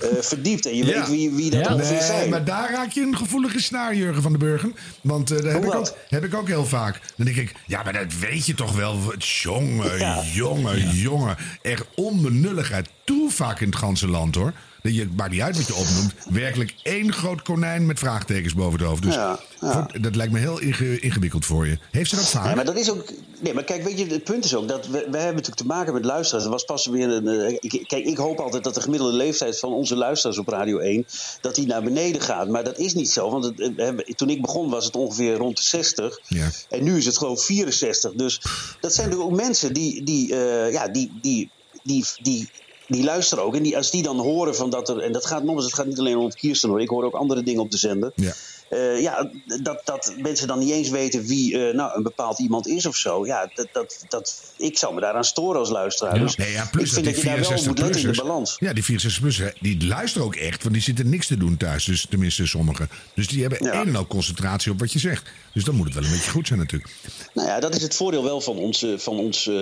eh, verdiept. En je Ja. weet wie, wie dat Ja. ongeveer Nee, zijn. maar daar raak je een gevoelige snaar, Jurgen van den Burgen. Want eh, dat heb Hoe ik, wat? ook, heb ik ook heel vaak. Dan denk ik, ja, maar dat weet je toch wel. Jongen, Ja. jongen, jongen. Echt onbenulligheid toe vaak in het ganse land hoor. Dat je, maakt niet uit wat je opnoemt. Werkelijk één groot konijn met vraagtekens boven het hoofd. Dus Ja, ja. voor- dat lijkt me heel inge- ingewikkeld voor je. Heeft ze dat vaak? Ja, maar dat is ook. Nee, maar kijk, weet je, het punt is ook dat we, we hebben natuurlijk te maken met luisteraars. Er was pas weer een. eh, ik- kijk, ik hoop altijd dat de gemiddelde leeftijd van onze luisteraars op Radio 1. dat die naar beneden gaat. Maar dat is niet zo. Want het, eh, hebben- toen ik begon was het ongeveer rond de 60. Ja. En nu is het gewoon 64. Dus dat zijn natuurlijk ook mensen die. die eh, ja, die. die, die, die die luisteren ook. En die, als die dan horen van dat er. En dat gaat nog eens, het gaat niet alleen om Kirsten hoor. Ik hoor ook andere dingen op de zender. Ja. Eh, ja, dat, dat mensen dan niet eens weten wie eh, nou, een bepaald iemand is of zo. Ja, dat, dat, dat, ik zou me daaraan storen als luisteraar. Dus Nee, ja, plus ik vind dat dat, die je daar wel moet letten in de 64-plussers... balans. Ja, die 64-plussers, die luisteren ook echt. Want die zitten niks te doen thuis. Dus tenminste sommigen. Dus die hebben Ja. een en al concentratie op wat je zegt. Dus dan moet het wel een beetje goed zijn natuurlijk. Nou ja, dat is het voordeel wel van onze, van onze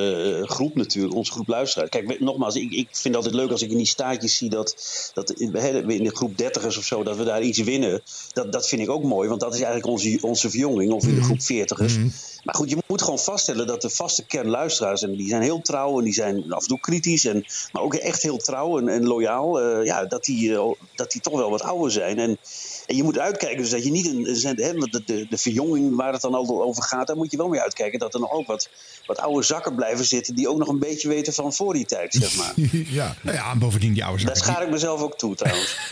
eh, groep natuurlijk, onze groep luisteraars. Kijk, nogmaals, ik, ik vind het altijd leuk als ik in die staatjes zie dat, dat in, we in de groep dertigers of zo, dat we daar iets winnen. Dat, dat vind ik ook mooi, want dat is eigenlijk onze, onze verjonging, of in de groep veertigers. Maar goed, je moet gewoon vaststellen dat de vaste kern luisteraars, en die zijn heel trouw en die zijn af en toe kritisch, en, maar ook echt heel trouw en, en loyaal, eh, ja, dat, die, eh, dat die toch wel wat ouder zijn. En, en je moet uitkijken, dus dat je niet een. want de, de, de verjonging waar het dan altijd over gaat, daar moet je wel mee uitkijken. Dat er nog ook wat, wat oude zakken blijven zitten. die ook nog een beetje weten van voor die tijd, zeg maar. *laughs* ja. Nou ja, en bovendien die oude Daar zakken. schaar ik mezelf ook toe trouwens. *laughs*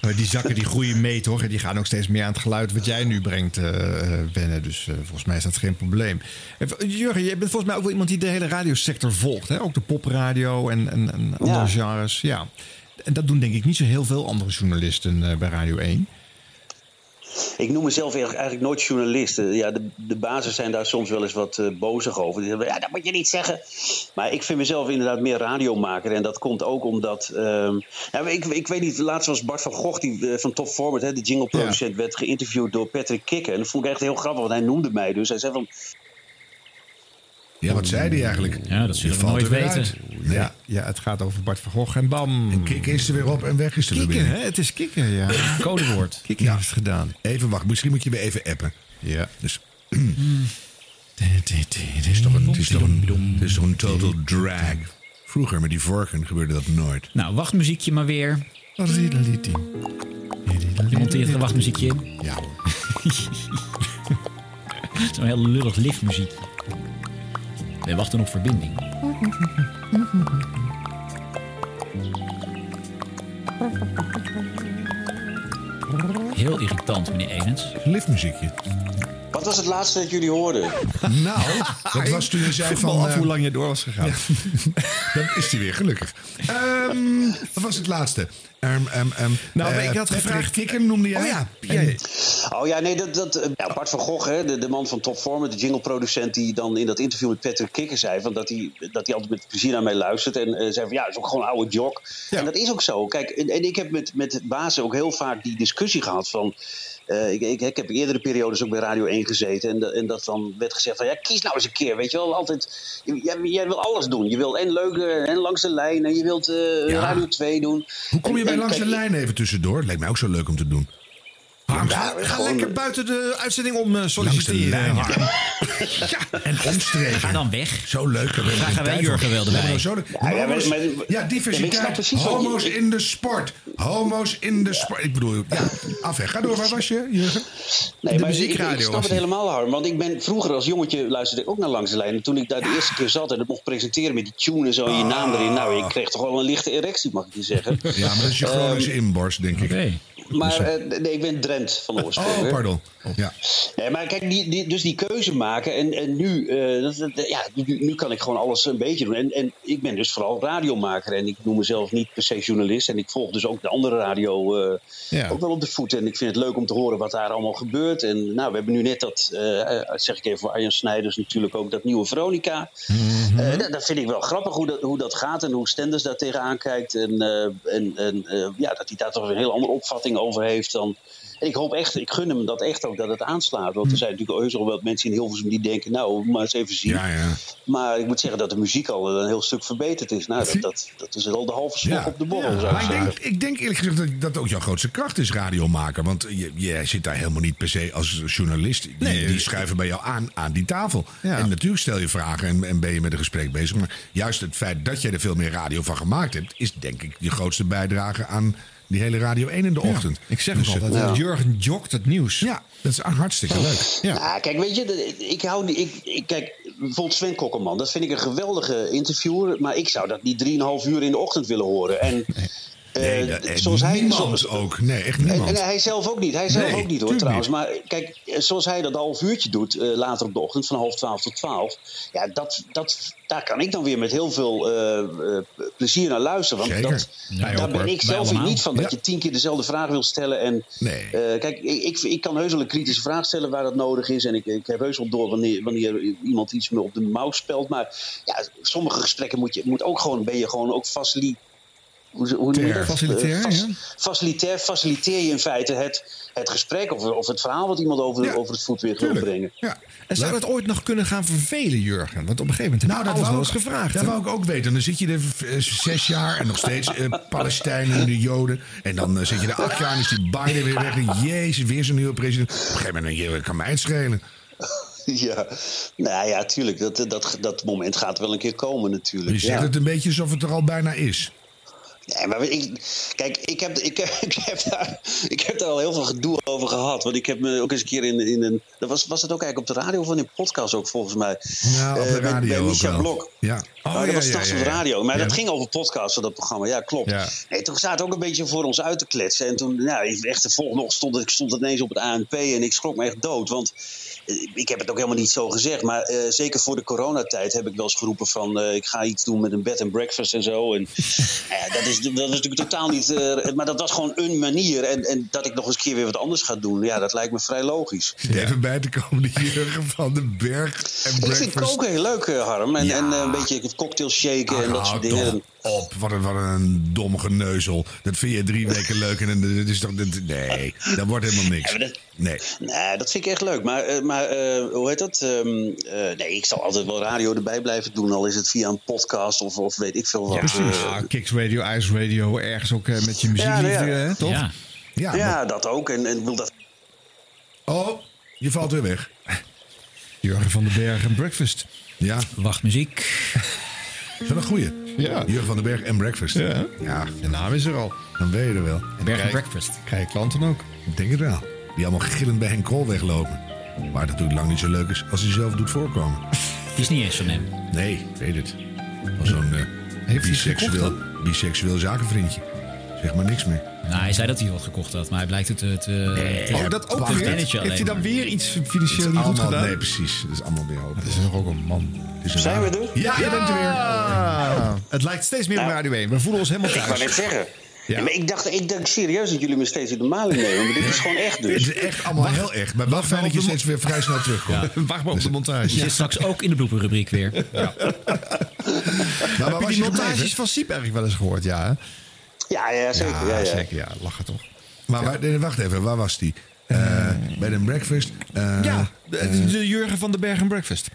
Die, die zakken die groeien mee, toch? En die gaan ook steeds meer aan het geluid wat jij nu brengt eh, eh, wennen. Dus eh, volgens mij is dat geen probleem. En, Jurgen, je bent volgens mij ook wel iemand die de hele radiosector volgt. Hè? Ook de popradio en, en, en andere Ja. genres. Ja. En dat doen denk ik niet zo heel veel andere journalisten eh, bij Radio 1. Ik noem mezelf eigenlijk nooit journalist. Ja, de, de bazen zijn daar soms wel eens wat eh, bozig over. Die zeggen, ja, dat moet je niet zeggen. Maar ik vind mezelf inderdaad meer radiomaker. En dat komt ook omdat... ja, ik, ik weet niet, laatst was Bart van Gogh die, eh, van Top Format... Hè, de jingleproducent, werd geïnterviewd door Patrick Kikken. En dat vond ik echt heel grappig, want hij noemde mij dus. Hij zei van, ja, wat zei die eigenlijk? Ja, dat zullen Je we valt nooit er weer weten. Nee. Ja, ja, het gaat over Bart van Gogh en bam. En kikken is er weer op en weg is er weer Kikken? Het is kikken, ja. *coughs* Codewoord. Kikken heeft het gedaan. Even wacht, misschien moet je weer even appen. Ja. Dus het is toch een, het is toch een, het is toch een total drag. Vroeger met die vorken gebeurde dat nooit. Nou, wachtmuziekje maar weer. Je monteert er een wachtmuziekje in. Ja, *laughs* Zo'n heel lullig liftmuziekje. We wachten op verbinding. Heel irritant, meneer Edens. liftmuziekje. Wat was het laatste dat jullie hoorden? Nou, *laughs* dat was toen je zei van... af eh, hoe lang je door was gegaan. *laughs* Dan is hij weer gelukkig. Ehm, wat was het laatste? Ehm, ehm, ehm, Nou, eh, ik had gevraagd- Kikken noemde jij. Oh ja, jij. Oh ja, nee, dat, dat, ja, Bart van Gogh, hè, de, de man van Top Format, de jingleproducent... die dan in dat interview met Patrick Kikker zei... Van dat, hij, dat hij altijd met plezier naar mij luistert. En eh, zei van, ja, het is ook gewoon een oude jog. Ja. En dat is ook zo. Kijk, en, en ik heb met, met bazen ook heel vaak die discussie gehad van... eh, ik, ik, ik heb eerdere periodes ook bij Radio 1 gezeten. En, dat- en dat dan werd gezegd van, ja, kies nou eens een keer. Weet je wel, altijd... Jij, jij wil alles doen. Je wilt en leuk eh, en langs de lijn. En je wilt eh, Ja. Radio 2 doen. Hoe kom je En- bij en langs de lijn even tussendoor? Lijkt mij ook zo leuk om te doen. Harm, Ja, ga- lekker buiten de uitzending om eh, langs de solliciteren. lijn. Harm. *laughs* En omstreken. Ga dan weg. Zo leuk. Geen wij Jurgen voor. wel erbij. We hebben zo Ja, ja, ja, Ja, diversiteit. Homo's in de sport. Homo's in de sport. Ik bedoel, ja, af hè. Ga door. Waar was je, Jurgen? Nee, de maar ik- ik, muziekradio ik snap het helemaal, Harm. Want ik ben vroeger als jongetje luisterde ik ook naar Langs de Lijn. En toen ik daar de eerste keer zat en het mocht presenteren met die tune en zo en je naam erin. Nou, ik kreeg toch wel een lichte erectie, mag ik je zeggen. Ja, maar dat is je chronische inborst, denk ik. Maar eh, nee, ik ben Drent van oorsprong. Oh, pardon. Ja. Nee, maar kijk, die, die, dus die keuze maken. En, en nu, eh, dat, dat- ja, nu, nu kan ik gewoon alles een beetje doen. En, en ik ben dus vooral radiomaker. En ik noem mezelf niet per se journalist. En ik volg dus ook de andere radio eh, Ja. ook wel op de voet. En ik vind het leuk om te horen wat daar allemaal gebeurt. En nou, we hebben nu net dat, zeg ik even voor Arjan Snijders natuurlijk ook, dat nieuwe Veronica. Eh, dat, vind ik wel grappig hoe dat, hoe dat gaat en hoe Stenders daar tegenaan kijkt. En, en, en ja, dat hij daar toch een heel andere opvatting over heeft dan, En ik hoop echt, ik gun hem dat echt ook dat het aanslaat. Want er zijn natuurlijk heus al wel mensen in Hilversum die denken, nou, maar eens even zien. Ja, ja. Maar ik moet zeggen dat de muziek al een heel stuk verbeterd is. Nou, dat, dat, dat is al de halve slag Ja. op de borrel, zou ik Maar ik denk, ik denk eerlijk gezegd dat dat ook jouw grootste kracht is, radiomaker. Want je, jij zit daar helemaal niet per se als journalist. Die, Nee. die schuiven bij jou aan, aan die tafel. En natuurlijk stel je vragen en, en ben je met een gesprek bezig. Maar juist het feit dat jij er veel meer radio van gemaakt hebt... is denk ik je grootste bijdrage aan die hele Radio 1 in de ochtend. Ik zeg Dus, het altijd, Ja. Jurgen jokt het nieuws. Ja, dat is hartstikke leuk. Ja. Ja, kijk, weet je, ik hou niet. Ik, ik, kijk, bijvoorbeeld Sven Kokkelman, dat vind ik een geweldige interviewer. Maar ik zou dat niet 3,5 uur in de ochtend willen horen. En, Nee, dat- en zoals hij. niemand zoals- ook. Nee, echt niemand. en hij zelf ook niet. Hij zelf Nee, ook niet hoor trouwens. Maar kijk, eh, zoals hij dat half uurtje doet, eh, later op de ochtend, van half twaalf tot twaalf. Ja, dat, dat, daar kan ik dan weer met heel veel eh, eh, plezier naar luisteren. Want Zeker. dat, Wij daar ben ik zelf weer niet van. Dat Ja. je tien keer dezelfde vraag wil stellen. En, Nee. eh, kijk, ik, ik, ik kan heus wel een kritische vraag stellen waar dat nodig is. En ik, ik heb heus wel door wanneer, wanneer iemand iets me op de mouw spelt. Maar ja, sommige gesprekken moet je moet ook gewoon, ben je gewoon ook facili hoe, hoe noem je dat? Facilitair, Eh, ja. Facilitair, faciliteer je in feite het, het gesprek of, of het verhaal wat iemand over, Ja, over het voetweg wil brengen. Ja. En zou dat ooit nog kunnen gaan vervelen, Jurgen? Want op een gegeven moment heb Nou, je dat alles wou, wel eens gevraagd. Dat wou ik ook weten. Dan zit je er eh, zes jaar en nog steeds eh, *laughs* Palestijnen en de Joden. En dan zit je er acht jaar en is die Biden weer weg. En jezus, weer zo'n nieuwe president. Op een gegeven moment kan mij het schelen. *laughs* Ja, nou ja, tuurlijk. Dat, dat, dat moment gaat wel een keer komen natuurlijk. Je zegt ja. het een beetje alsof het er al bijna is. Nee, maar ik, kijk, ik heb, ik, *laughs* ik, heb daar, ik heb daar al heel veel gedoe over gehad. Want ik heb me ook eens een keer in, in een. Dat was, was het ook eigenlijk op de radio of in een podcast ook volgens mij? Nou, op Eh, de bij- radio bij. Blok. Ja. Oh, Oh, dat ja, was straks ja, op de radio. Maar dat ging over podcasten, dat programma. Ja, klopt. Ja. Nee, toen zaten ook een beetje voor ons uit te kletsen. En toen, nou, echt de volgende ochtend stond, ik stond ineens op het ANP en ik schrok me echt dood. Want eh, ik heb het ook helemaal niet zo gezegd. Maar eh, zeker voor de coronatijd heb ik wel eens geroepen van... eh, ik ga iets doen met een bed and breakfast en zo. En, *laughs* nou ja, dat, is, dat is natuurlijk totaal niet... eh, maar dat was gewoon een manier. En, en dat ik nog eens een keer weer wat anders ga doen... ja, dat lijkt me vrij logisch. Even bij te komen, de Jurgen van den Berg en Ik vind breakfast. koken heel leuk, eh, Harm. En, Ja. en eh, een beetje cocktail shaken en Ah, dat soort hou dingen. toch op, wat een, wat een dom geneuzel. Dat vind je drie weken *laughs* leuk en dat is toch... dat- Nee, dat wordt helemaal niks. Ja, dat- Nee. Nee, dat vind ik echt leuk. Maar, eh, maar eh, hoe heet dat? Ehm, eh, nee, ik zal altijd wel radio erbij blijven doen. Al is het via een podcast of, of weet ik veel wat. Ja, precies. Ah, Kicks Radio, Ice Radio, ergens ook met je muziek, Ja, nou ja. hè, toch? Ja. Ja, maar- ja, dat ook. En, en wil dat Oh, je valt weer weg. Jurgen van den Berg en Breakfast. Ja, Wachtmuziek. is wel een goeie. Ja. Jurgen van den Berg en breakfast. Ja. ja, De naam is er al. dan weet je er wel. Berg Kijk. Breakfast. Krijg je klanten ook. Ik denk het wel. Die allemaal gillend bij Henk Krol weglopen. Maar het natuurlijk lang niet zo leuk is als hij zelf doet voorkomen. Die is niet eens van hem. Nee, ik weet het. Als zo'n hij biseksueel, biseksueel zakenvriendje. Zeg maar niks meer. Nou, hij zei dat hij wat gekocht had, maar hij blijkt het te... te te- Oh, dat ook weer? Heeft hij dan weer iets Het financieel is niet goed allemaal, gedaan? nee, precies. Het is allemaal weer hoop. Dat is nog ook een man. Het is een Zijn we er? Ja, je bent er weer. Het lijkt steeds meer op Nou, Radio 1. We voelen ons helemaal Ik wou net thuis. zeggen. Ja. Ja, maar ik dacht, ik dacht serieus dat jullie me steeds in de maling nemen. Maar dit is gewoon echt Het dus. is echt allemaal heel echt. Maar wel fijn dat je steeds weer vrij snel terugkomt. *laughs* Wacht maar op de montage. Je zit straks ook in de blooperrubriek weer. *laughs* Maar waar Heb je die montages gebleven? van Siep eigenlijk wel eens gehoord? Ja, hè? Ja, ja zeker. Ja, ja. zeker. Ja, lachen toch. Maar waar- nee, wacht even, waar was die? Eh, bij de breakfast. eh, Ja, de, de Jurgen van den Berg en Breakfast.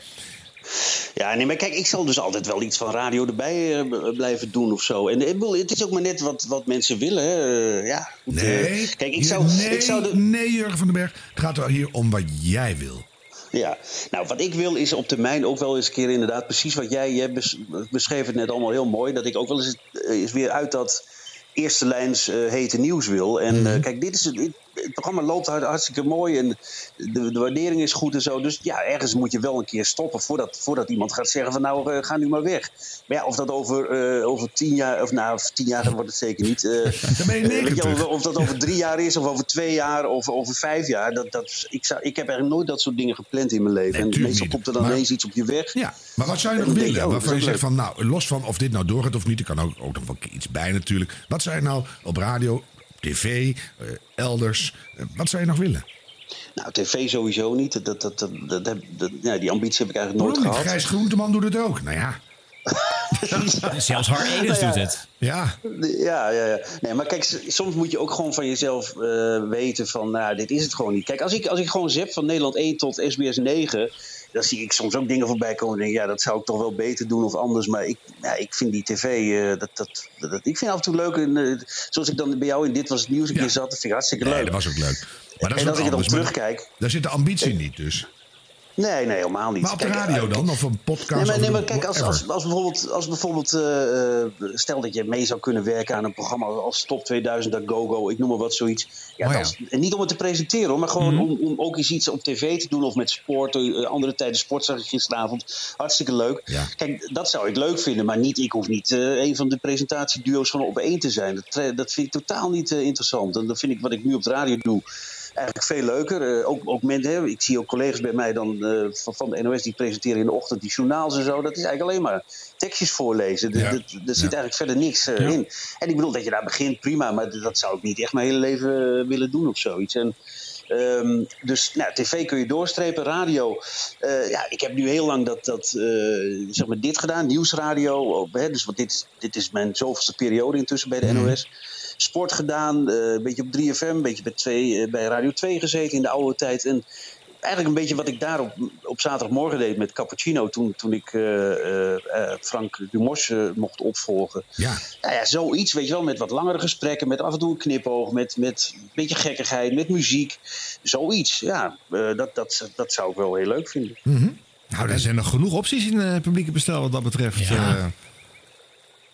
Ja, nee, maar kijk, ik zal dus altijd wel iets van radio erbij eh, blijven doen of zo. En het is ook maar net wat, wat mensen willen. Hè. Eh, ja, goed, eh, Nee, kijk, ik zou, nee, ik zou de, nee, Jurgen van den Berg. Het gaat er hier om wat jij wil. Ja, nou wat ik wil is op termijn ook wel eens een keer inderdaad precies wat jij, jij bes- beschreef het net allemaal heel mooi. Dat ik ook wel eens, eh, eens weer uit dat eerste lijns eh, hete nieuws wil. En eh, kijk, dit is het, dit- het programma loopt hartstikke mooi en de, de waardering is goed en zo. Dus ja, ergens moet je wel een keer stoppen voordat, voordat iemand gaat zeggen van nou eh, ga nu maar weg. Maar ja, of dat over, eh, over tien jaar, of nou tien jaar wordt het zeker niet. *laughs* je eh, weet je, 90. of, of dat over drie jaar is, of over twee jaar, of over vijf jaar. Dat, dat, ik, zou, ik heb eigenlijk nooit dat soort dingen gepland in mijn leven. en meestal komt er dan ineens iets op je weg. Ja, maar wat zou je nog willen? oh, Waarvan je zegt van, nou, los van of dit nou doorgaat of niet, er kan ook, ook nog wel iets bij natuurlijk. Wat je nou op radio, tv, eh, elders, eh, wat zou je nog willen? Nou, tv sowieso niet. Dat, dat, dat, dat, dat, dat- ja, die ambitie heb ik eigenlijk nooit gehad. Grijs Groenteman doet het ook. Nou ja, *laughs* Zelfs Har Edens Nou ja. doet het. Ja, Ja, ja, ja. Nee, maar kijk, soms moet je ook gewoon van jezelf eh, weten van, nou, dit is het gewoon niet. Kijk, als ik, als ik gewoon zep van Nederland 1 tot SBS 9, dan zie ik soms ook dingen voorbij komen. En denk, ik, ja, dat zou ik toch wel beter doen of anders. Maar ik, ja, ik vind die tv, eh, dat, dat, dat, ik vind af en toe leuk. En, eh, zoals ik dan bij jou in Dit Was Het Nieuws een Ja. keer zat, dat vind ik hartstikke Nee, leuk. dat was ook leuk. Maar dat en als ik het dan terugkijk, Daar zit de ambitie niet dus. Nee, nee, helemaal niet. Maar op de Kijk, radio eh, dan? Of een podcast? Nee, maar, nee, maar kijk, als, als, bijvoorbeeld, als bijvoorbeeld eh, eh, stel dat je mee zou kunnen werken aan een programma als Top 2000, dat GoGo, ik noem maar wat, zoiets. Ja, Oh ja. dan- en niet om het te presenteren, hoor, maar gewoon om, om ook eens iets op tv te doen of met sport. andere tijden sport zag ik gisteravond. Hartstikke leuk. Ja. Kijk, dat zou ik leuk vinden, maar niet, ik hoef niet eh, een van de presentatieduo's van op één te zijn. Dat, dat vind ik totaal niet interessant. En dat vind ik wat ik nu op de radio doe eigenlijk veel leuker. Eh, ook, ook mensen, hè, ik zie ook collega's bij mij dan, eh, van, van de NOS die presenteren in de ochtend die journaals en zo. Dat is eigenlijk alleen maar tekstjes voorlezen. Dus Ja. Er zit eigenlijk verder niks eh, in. En ik bedoel dat je daar begint, prima. Maar dat zou ik niet echt mijn hele leven willen doen of zoiets. En, ehm, dus nou, tv kun je doorstrepen, radio. ja, ik heb nu heel lang dat, dat zeg maar dit gedaan, nieuwsradio. Hè, dus, want dit, dit is mijn zoveelste periode intussen bij de NOS. Sport gedaan, eh, een beetje op 3FM, een beetje bij, twee, eh, bij Radio 2 gezeten in de oude tijd. En eigenlijk een beetje wat ik daar op, op zaterdagmorgen deed met Cappuccino... toen, toen ik eh, Frank Dumos mocht opvolgen. Ja. Nou ja, zoiets, weet je wel, met wat langere gesprekken... met af en toe een knipoog, met, met een beetje gekkigheid, met muziek. Zoiets, ja, eh, dat, dat, dat zou ik wel heel leuk vinden. nou, er zijn nog genoeg opties in het publieke bestel wat dat betreft. Ja.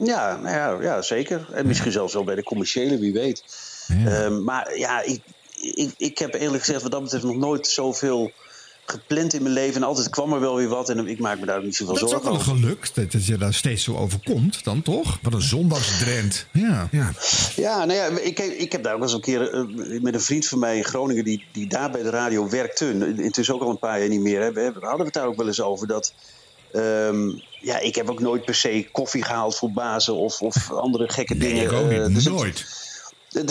Ja, nou ja, ja, zeker. En misschien zelfs wel bij de commerciële, wie weet. Ehm, maar ja, ik, ik, ik heb eerlijk gezegd wat dat betreft nog nooit zoveel gepland in mijn leven. En altijd kwam er wel weer wat en ik maak me daar niet zoveel dat is ook zorgen wel over. gelukt, dat, dat je daar steeds zo overkomt dan, toch? Wat een zondagsdrent. Ja. Ja. Ja, nou ja, ik, ik heb daar ook eens een keer eh, met een vriend van mij in Groningen... die, die daar bij de radio werkte, intussen ook al een paar jaar niet meer... Hè, we hadden we het daar ook wel eens over dat... ehm, ja, ik heb ook nooit per se koffie gehaald voor bazen of, of andere gekke Nee, dingen. ik ook eh, niet. dus het- Nooit. *laughs*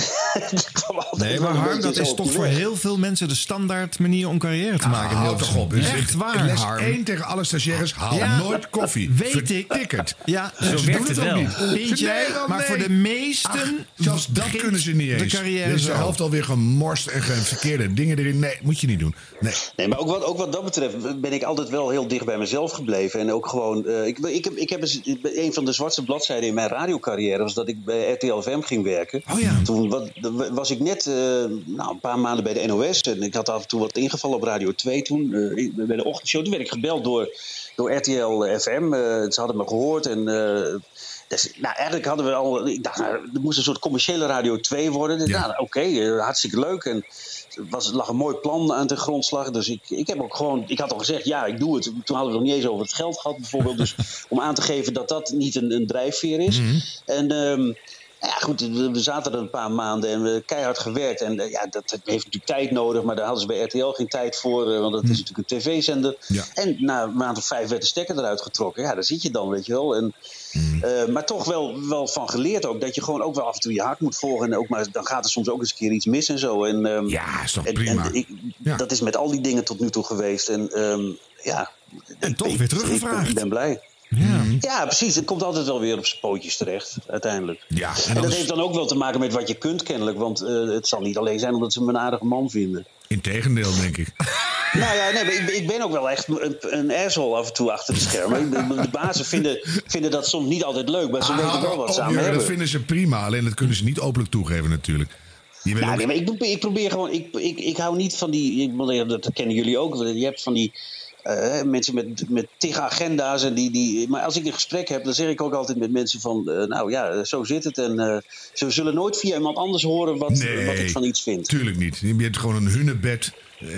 Nee, maar Harm, dat is toch voor heel veel mensen de standaard manier om carrière te maken. in Houd toch op. Echt waar, Les Harm. 1 tegen alle stagiaires. Haal Ja. nooit koffie. Weet ik. Ticket. Ja, Zo ze werkt doen het ook wel. niet. Vind jij? Nee, wel, maar nee. voor de meesten. Ach, zelfs dat kunnen ze niet eens. De carrière is de helft alweer gemorst en ge- verkeerde dingen erin. Nee, moet je niet doen. Nee. Nee, maar ook wat, ook wat dat betreft ben ik altijd wel heel dicht bij mezelf gebleven. En ook gewoon. eh, ik, ik, heb, ik heb een van de zwartste bladzijden in mijn radiocarrière was dat ik bij RTL FM ging werken. Oh ja. Toen wat, was ik net eh, nou, een paar maanden bij de NOS. En ik had af en toe wat ingevallen op Radio 2 toen. eh, bij de ochtendshow. Toen werd ik gebeld door, door RTL FM. eh, ze hadden me gehoord. En. dus, nou, eigenlijk hadden we al. Ik dacht, nou, er moest een soort commerciële Radio 2 worden. Dus, Ja. nou, oké, hartstikke leuk. En was, lag een mooi plan aan de grondslag. Dus ik, ik heb ook gewoon. Ik had al gezegd, ja, ik doe het. Toen hadden we nog niet eens over het geld gehad, bijvoorbeeld. Dus *laughs* om aan te geven dat dat niet een, een drijfveer is. En. ehm, ja, goed, we zaten er een paar maanden en we keihard gewerkt. En eh, ja, dat heeft natuurlijk tijd nodig, maar daar hadden ze bij RTL geen tijd voor, eh, want dat is natuurlijk een tv-zender. Ja. En na een maand of vijf werd de stekker eruit getrokken. Ja, daar zit je dan, weet je wel. En, eh, maar toch wel, wel van geleerd ook, dat je gewoon ook wel af en toe je hart moet volgen. En ook maar, dan gaat er soms ook eens een keer iets mis en zo. En, ehm, Ja, is toch en- prima. en ik- Ja. Dat is met al die dingen tot nu toe geweest. En ehm, ja... En toch ik- weer teruggevraagd. ik ben blij. Ja. Ja, precies. Het komt altijd wel weer op zijn pootjes terecht, uiteindelijk. Ja, en dat is- heeft dan ook wel te maken met wat je kunt, kennelijk. Want eh, het zal niet alleen zijn omdat ze me een aardige man vinden. Integendeel, denk ik. *laughs* nou ja, nee, ik, ben- ik ben ook wel echt een, een asshole af en toe achter de schermen. De bazen vinden, vinden dat soms niet altijd leuk, maar ze weten wel wat ze Oh, ja, dat hebben. vinden ze prima. Alleen dat kunnen ze niet openlijk toegeven natuurlijk. Je wil Ja, ook- nee, maar ik, probeer, ik probeer gewoon. Ik, ik, ik hou niet van die. Ik, bedoel, dat kennen jullie ook. Je hebt van die. Eh, mensen met, met tig agenda's. En die, die, maar als ik een gesprek heb, dan zeg ik ook altijd met mensen van... eh, nou ja, zo zit het. En eh, ze zullen nooit via iemand anders horen wat, Nee, wat ik van iets vind. Tuurlijk niet. Je hebt gewoon een hunebed eh,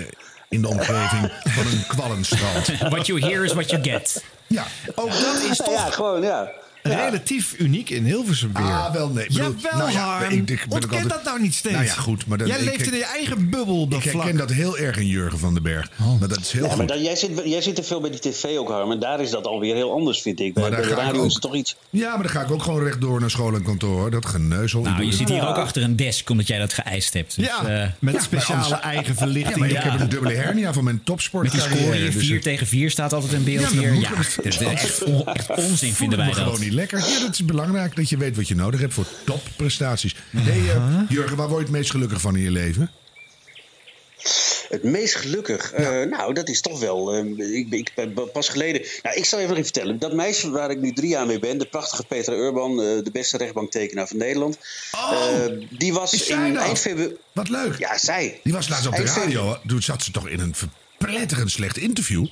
in de omgeving van een kwallenstrand. *laughs* What you hear is what you get. Ja, Ook dat is Nou *laughs* ja, toch gewoon, ja. Ja. relatief uniek in Hilversum weer. Ah, wel nee. Bedoel, Jawel, nou ja, Harm. ik- ik ben ook Ontken altijd- dat nou niet steeds. Nou ja, goed, maar dan- Jij ik- leeft ik- in je eigen bubbel dat ik herken vlak. dat heel erg in Jurgen van den Berg. Maar dat is heel Ja, maar dan, jij, zit, jij zit er veel bij die tv ook, Harm. En daar is dat alweer heel anders, vind ik. Maar daar bij de ga ik radio ook. is toch iets... Ja, maar dan ga ik ook gewoon rechtdoor naar school en kantoor. hoor. Dat geneuzel. Nou, je zit hier Ja. ook achter een desk omdat jij dat geëist hebt. Dus, ja, eh, met ja, speciale eigen Ja, verlichting. maar ik heb een dubbele hernia van mijn topsport. met die score hier, 4 tegen 4 staat altijd in beeld hier. Ja, dat is echt, on- echt onzin vinden wij dat. Lekker. Ja, dat is belangrijk dat je weet wat je nodig hebt voor topprestaties. Hey, eh, Jurgen, waar word je het meest gelukkig van in je leven? Het meest gelukkig? Eh, nou, dat is toch wel. eh, ik, ik ben pas geleden. Nou, ik zal je even even vertellen. Dat meisje waar ik nu drie jaar mee ben, de prachtige Petra Urban, eh, de beste rechtbanktekenaar van Nederland. Oh, eh, die was in eind februari. Wat leuk. Ja, zij. Die was laatst op de Eind radio. Toen zat ze toch in een verpletterend slecht interview.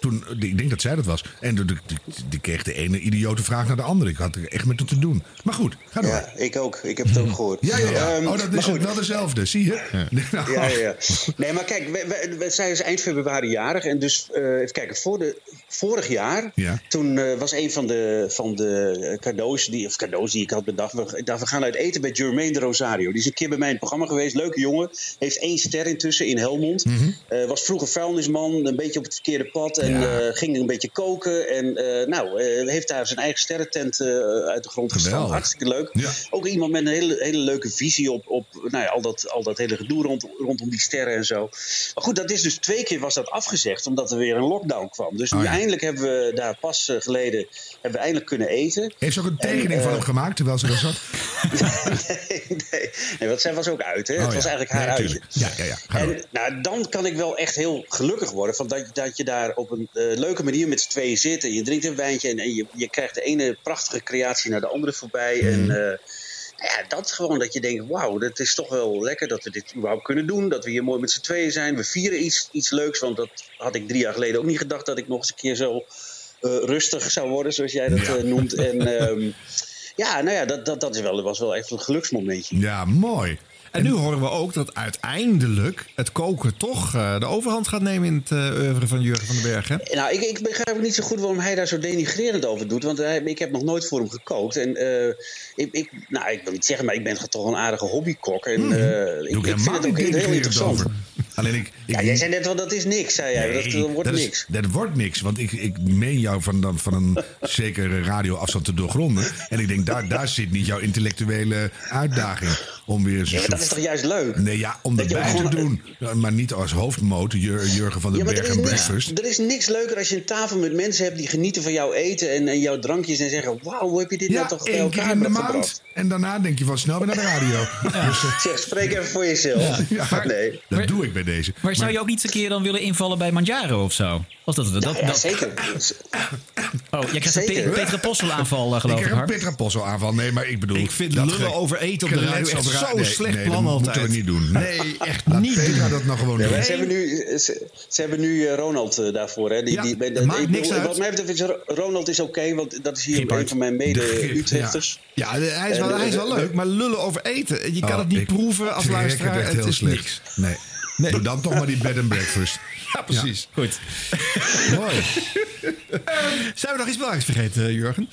Toen, ik denk dat zij dat was. En die, kreeg de ene idiote vraag naar de andere. Ik had er echt met haar te doen. Maar goed, ga door. Ja, ik ook. Ik heb het ook gehoord. Ja, ja, ja. Ehm, oh, dat is wel dezelfde. Zie je? *laughs* Nou, Ja, ja, ja. Nee, maar kijk, we, we- we- zij is eind februari jarig. En dus, eh, even kijken, voor de, vorig jaar, Ja. toen eh, was een van de, van de cadeaus, die, of cadeaus die ik had bedacht. We, ik dacht, we gaan uit eten bij Jermaine de Rosario. Die is een keer bij mij in het programma geweest. Leuke jongen. Heeft één ster intussen in Helmond. Mhm. Eh, was vroeger vuilnisman, een beetje op het verkeerde pad. En Ja. eh, ging een beetje koken. En eh, nou, eh, heeft daar zijn eigen sterrentent uit de grond gestampt. Geweldig. Hartstikke leuk. Ja. Ook iemand met een hele, hele leuke visie op, op nou ja, al, dat, al dat hele gedoe rond, rondom die sterren en zo. Maar goed, dat is dus twee keer was dat afgezegd, omdat er weer een lockdown kwam. Dus Oh ja. eindelijk hebben we daar pas geleden hebben we eindelijk kunnen eten. Heeft ze ook een tekening En, van hem gemaakt terwijl ze daar zat? *laughs* nee, nee, nee, want zij was ook uit. Hè? Oh het was eigenlijk haar uitje. Ja, ja, ja. En nou, dan kan ik wel echt heel gelukkig worden. Van dat, dat je daar op een eh, leuke manier met z'n tweeën zit. En je drinkt een wijntje. En, en je, je krijgt de ene prachtige creatie naar de andere voorbij. Mhm. En eh, nou ja, dat gewoon dat je denkt: wauw, dat is toch wel lekker dat we dit überhaupt kunnen doen. Dat we hier mooi met z'n tweeën zijn. We vieren iets, iets leuks. Want dat had ik drie jaar geleden ook niet gedacht. Dat ik nog eens een keer zo eh, rustig zou worden, zoals jij dat Ja. noemt. En ehm, ja, nou ja, dat, dat, dat is wel, was wel echt een geluksmomentje. Ja, mooi. En nu horen we ook dat uiteindelijk het koken toch eh, de overhand gaat nemen in het eh oeuvre van Jurgen van den Berg. Hè? Nou, ik, ik begrijp ook niet zo goed waarom hij daar zo denigrerend over doet. Want hij, ik heb nog nooit voor hem gekookt. En eh, ik, ik, nou, ik wil niet zeggen, maar ik ben toch een aardige hobbykok. En eh, Doe ik, vind het ook heel interessant. over. Alleen ik... ik Ja, jij zei net wel, dat is niks, zei jij. dat, Nee, dat wordt dat is- niks. dat wordt niks. Want ik, ik meen jou van, van een *laughs* zekere radioafstand te doorgronden. En ik denk, daar, daar zit niet jouw intellectuele uitdaging. Om weer eens een Ja, maar dat is toch juist leuk? Nee, ja, om Dat erbij te gewoon- doen. Maar niet als hoofdmoot, Jur- Jurgen van den Ja, er Berg is, en niks, Breakfast. er is niks leuker als je een tafel met mensen hebt die genieten van jouw eten en, en jouw drankjes en zeggen: Wauw, hoe heb je dit Ja, nou toch bij één keer elkaar in de gebracht? maand. En daarna denk je van snel weer naar de radio. *laughs* Dus, eh, Zeg, spreek even voor jezelf. ja, Nee. dat Maar- doe ik bij deze. Maar zou je ook niet eens een keer dan willen invallen bij Manjaro of zo? Was dat, dat, dat, Ja, dat- zeker. Oh, jij krijgt een Zeker. Pe- Petra Possel aanval, eh, Ik geloof ik. krijg een. Petra Possel aanval. Nee, maar ik bedoel... Ik vind dat lullen over eten op de radio ra- zo'n nee, slecht nee, plan dat altijd. moeten we niet doen. Nee, *laughs* echt Laat niet Petra doen. dat nou gewoon doen. ze hebben nu, ze, ze hebben nu eh, Ronald eh, daarvoor. Hè? Die, Ja, die, dat maakt ik- niks uit. Wat mij betreft is Ro- Ronald is oké, want dat is hier een van mijn mede-Utrechters. Ja, hij is, wel, hij is wel leuk, maar lullen over eten. Je kan Oh, het niet ik proeven als luisteraar. Het, echt Het heel is slecht. niks. Nee. Nee. Doe dan toch maar die bed and breakfast. *laughs* Ja, precies. Goed. Mooi. *laughs* Zijn we nog iets belangrijks vergeten, Jurgen?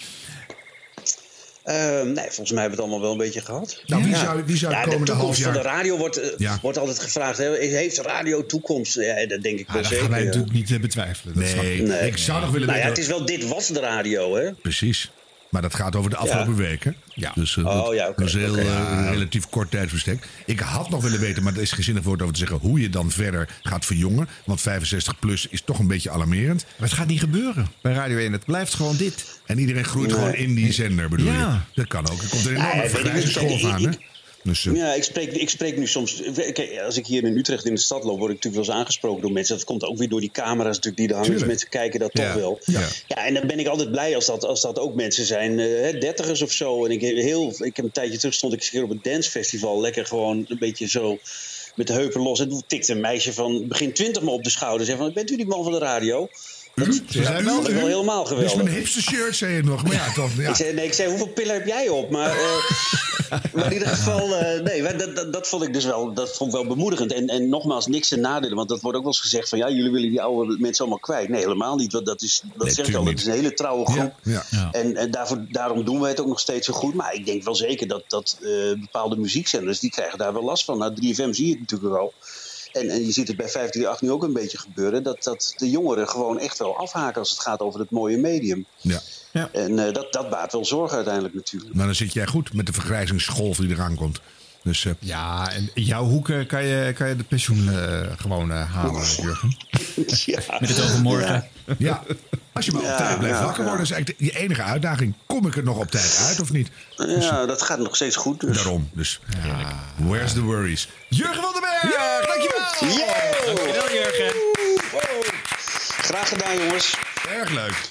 Ehm, nee, volgens mij hebben we het allemaal wel een beetje gehad. Nou, wie zou- wie zou ja, de toekomst van de radio wordt, eh, wordt altijd gevraagd. Heeft radio toekomst? Ja, dat denk ik Ah, wel dat zeker. gaan wij natuurlijk niet eh, betwijfelen. Dat. Nee, ik zou nog willen Nou ja, weten... het is wel dit was de radio, hè? Precies. Maar dat gaat over de afgelopen Ja. weken. Ja. Dus eh, Oh, ja, heel, eh, een relatief kort tijdsbestek. Ik had nog willen weten, maar er is geen zinnig woord over te zeggen... hoe je dan verder gaat verjongen. Want 65 plus is toch een beetje alarmerend. Maar het gaat niet gebeuren bij Radio 1. Het blijft gewoon dit. En iedereen groeit Nee. gewoon in die zender, bedoel Ja. je? Dat kan ook. Er komt een Ja, enorme Kijk, aan, ik- hè? Dus, Ja, ik spreek, ik spreek nu soms. Kijk, als ik hier in Utrecht in de stad loop, word ik natuurlijk wel eens aangesproken door mensen. Dat komt ook weer door die camera's natuurlijk die er hangen. Dus mensen kijken dat toch wel. Ja. Ja. en dan ben ik altijd blij als dat, als dat ook mensen zijn, eh, hè, dertigers of zo. En ik, heel, ik heb een tijdje terug stond ik keer op een dancefestival. Lekker gewoon een beetje zo met de heupen los. En toen tikte een meisje van begin twintig me op de schouder. Zei van, bent u die man van de radio? Dat, Ze zijn wel, dat is wel helemaal geweldig. mijn hipste shirt, zei je nog. Maar ja, toch. Ja. Ik zei, nee, ik zei, hoeveel pillen heb jij op? Maar, eh, *laughs* maar in ieder geval, eh, nee, dat, dat, dat vond ik dus wel, dat vond ik wel bemoedigend. En, en nogmaals, niks ten nadelen, want dat wordt ook wel eens gezegd van, ja, jullie willen die oude mensen allemaal kwijt. Nee, helemaal niet. Want dat is, dat Nee, zeg ik al, dat is een hele trouwe groep. Ja, ja. En, en daarvoor, daarom doen wij het ook nog steeds zo goed. Maar ik denk wel zeker dat, dat eh, bepaalde muziekzenders, die krijgen daar wel last van. Nou, 3FM zie je het natuurlijk wel. En, en je ziet het bij 538 nu ook een beetje gebeuren. Dat, dat de jongeren gewoon echt wel afhaken als het gaat over het mooie medium. ja. En eh, dat, dat baart wel zorgen uiteindelijk natuurlijk. Maar dan zit jij goed met de vergrijzingsgolf die eraan komt. Dus eh, Ja, en in jouw hoeken kan je, kan je de pensioen eh, gewoon eh, halen, Jurgen. *laughs* ja. Met het overmorgen. Ja. ja. *laughs* *laughs* Als je maar op Ja, tijd blijft ja, wakker ja. worden, is eigenlijk de- je enige uitdaging. Kom ik er nog op tijd uit of niet? Ja, dat gaat nog steeds goed. Dus. Daarom. Dus where's the worries? Jurgen van den Berg, dankjewel! Yo! Dankjewel, Jurgen. Graag gedaan, jongens. Erg leuk.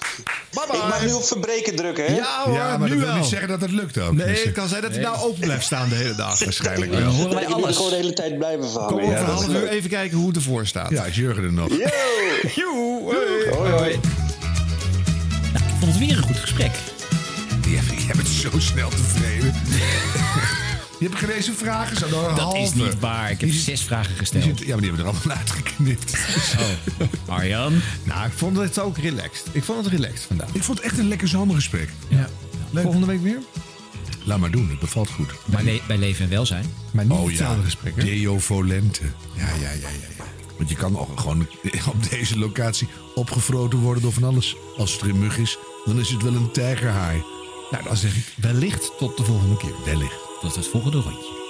Bye Ik mag nu op verbreken drukken, hè? Ja hoor, Ja, maar nu dat wil wel. niet zeggen dat het lukt ook. Nee, Dus, het kan zijn dat hij nou open blijft staan de hele dag. waarschijnlijk *laughs* Dan wel. horen wij Ik alles. gewoon de hele tijd blijven Kom verhangen. over Ja, half uur even kijken hoe het ervoor staat. Ja, is Jurgen er nog? Yo! *laughs* Hoi, hoi. Weer een goed gesprek. Je, je bent zo snel tevreden. je hebt geen vragen, zo Dat halve. is niet waar. Ik heb zit- zes vragen gesteld. zit- ja, maar die hebben er allemaal *laughs* uitgeknipt. Oh, Arjan. Nou, ik vond het ook relaxed. Ik vond het relaxed vandaag. Ik vond het echt een lekker zomergesprek. Ja. Leuk. Volgende week weer? Laat maar doen, het bevalt goed. Bij, le- bij Leven en Welzijn. Maar niet Oh ja, gesprek, hè? Deo Volente. Ja, ja, ja, ja, ja. Want je kan ook gewoon *laughs* op deze locatie opgefroten worden door van alles. Als het er een mug is, dan is het wel een tijgerhaai. Nou, dan zeg ik wellicht tot de volgende keer. Wellicht. Tot het volgende rondje.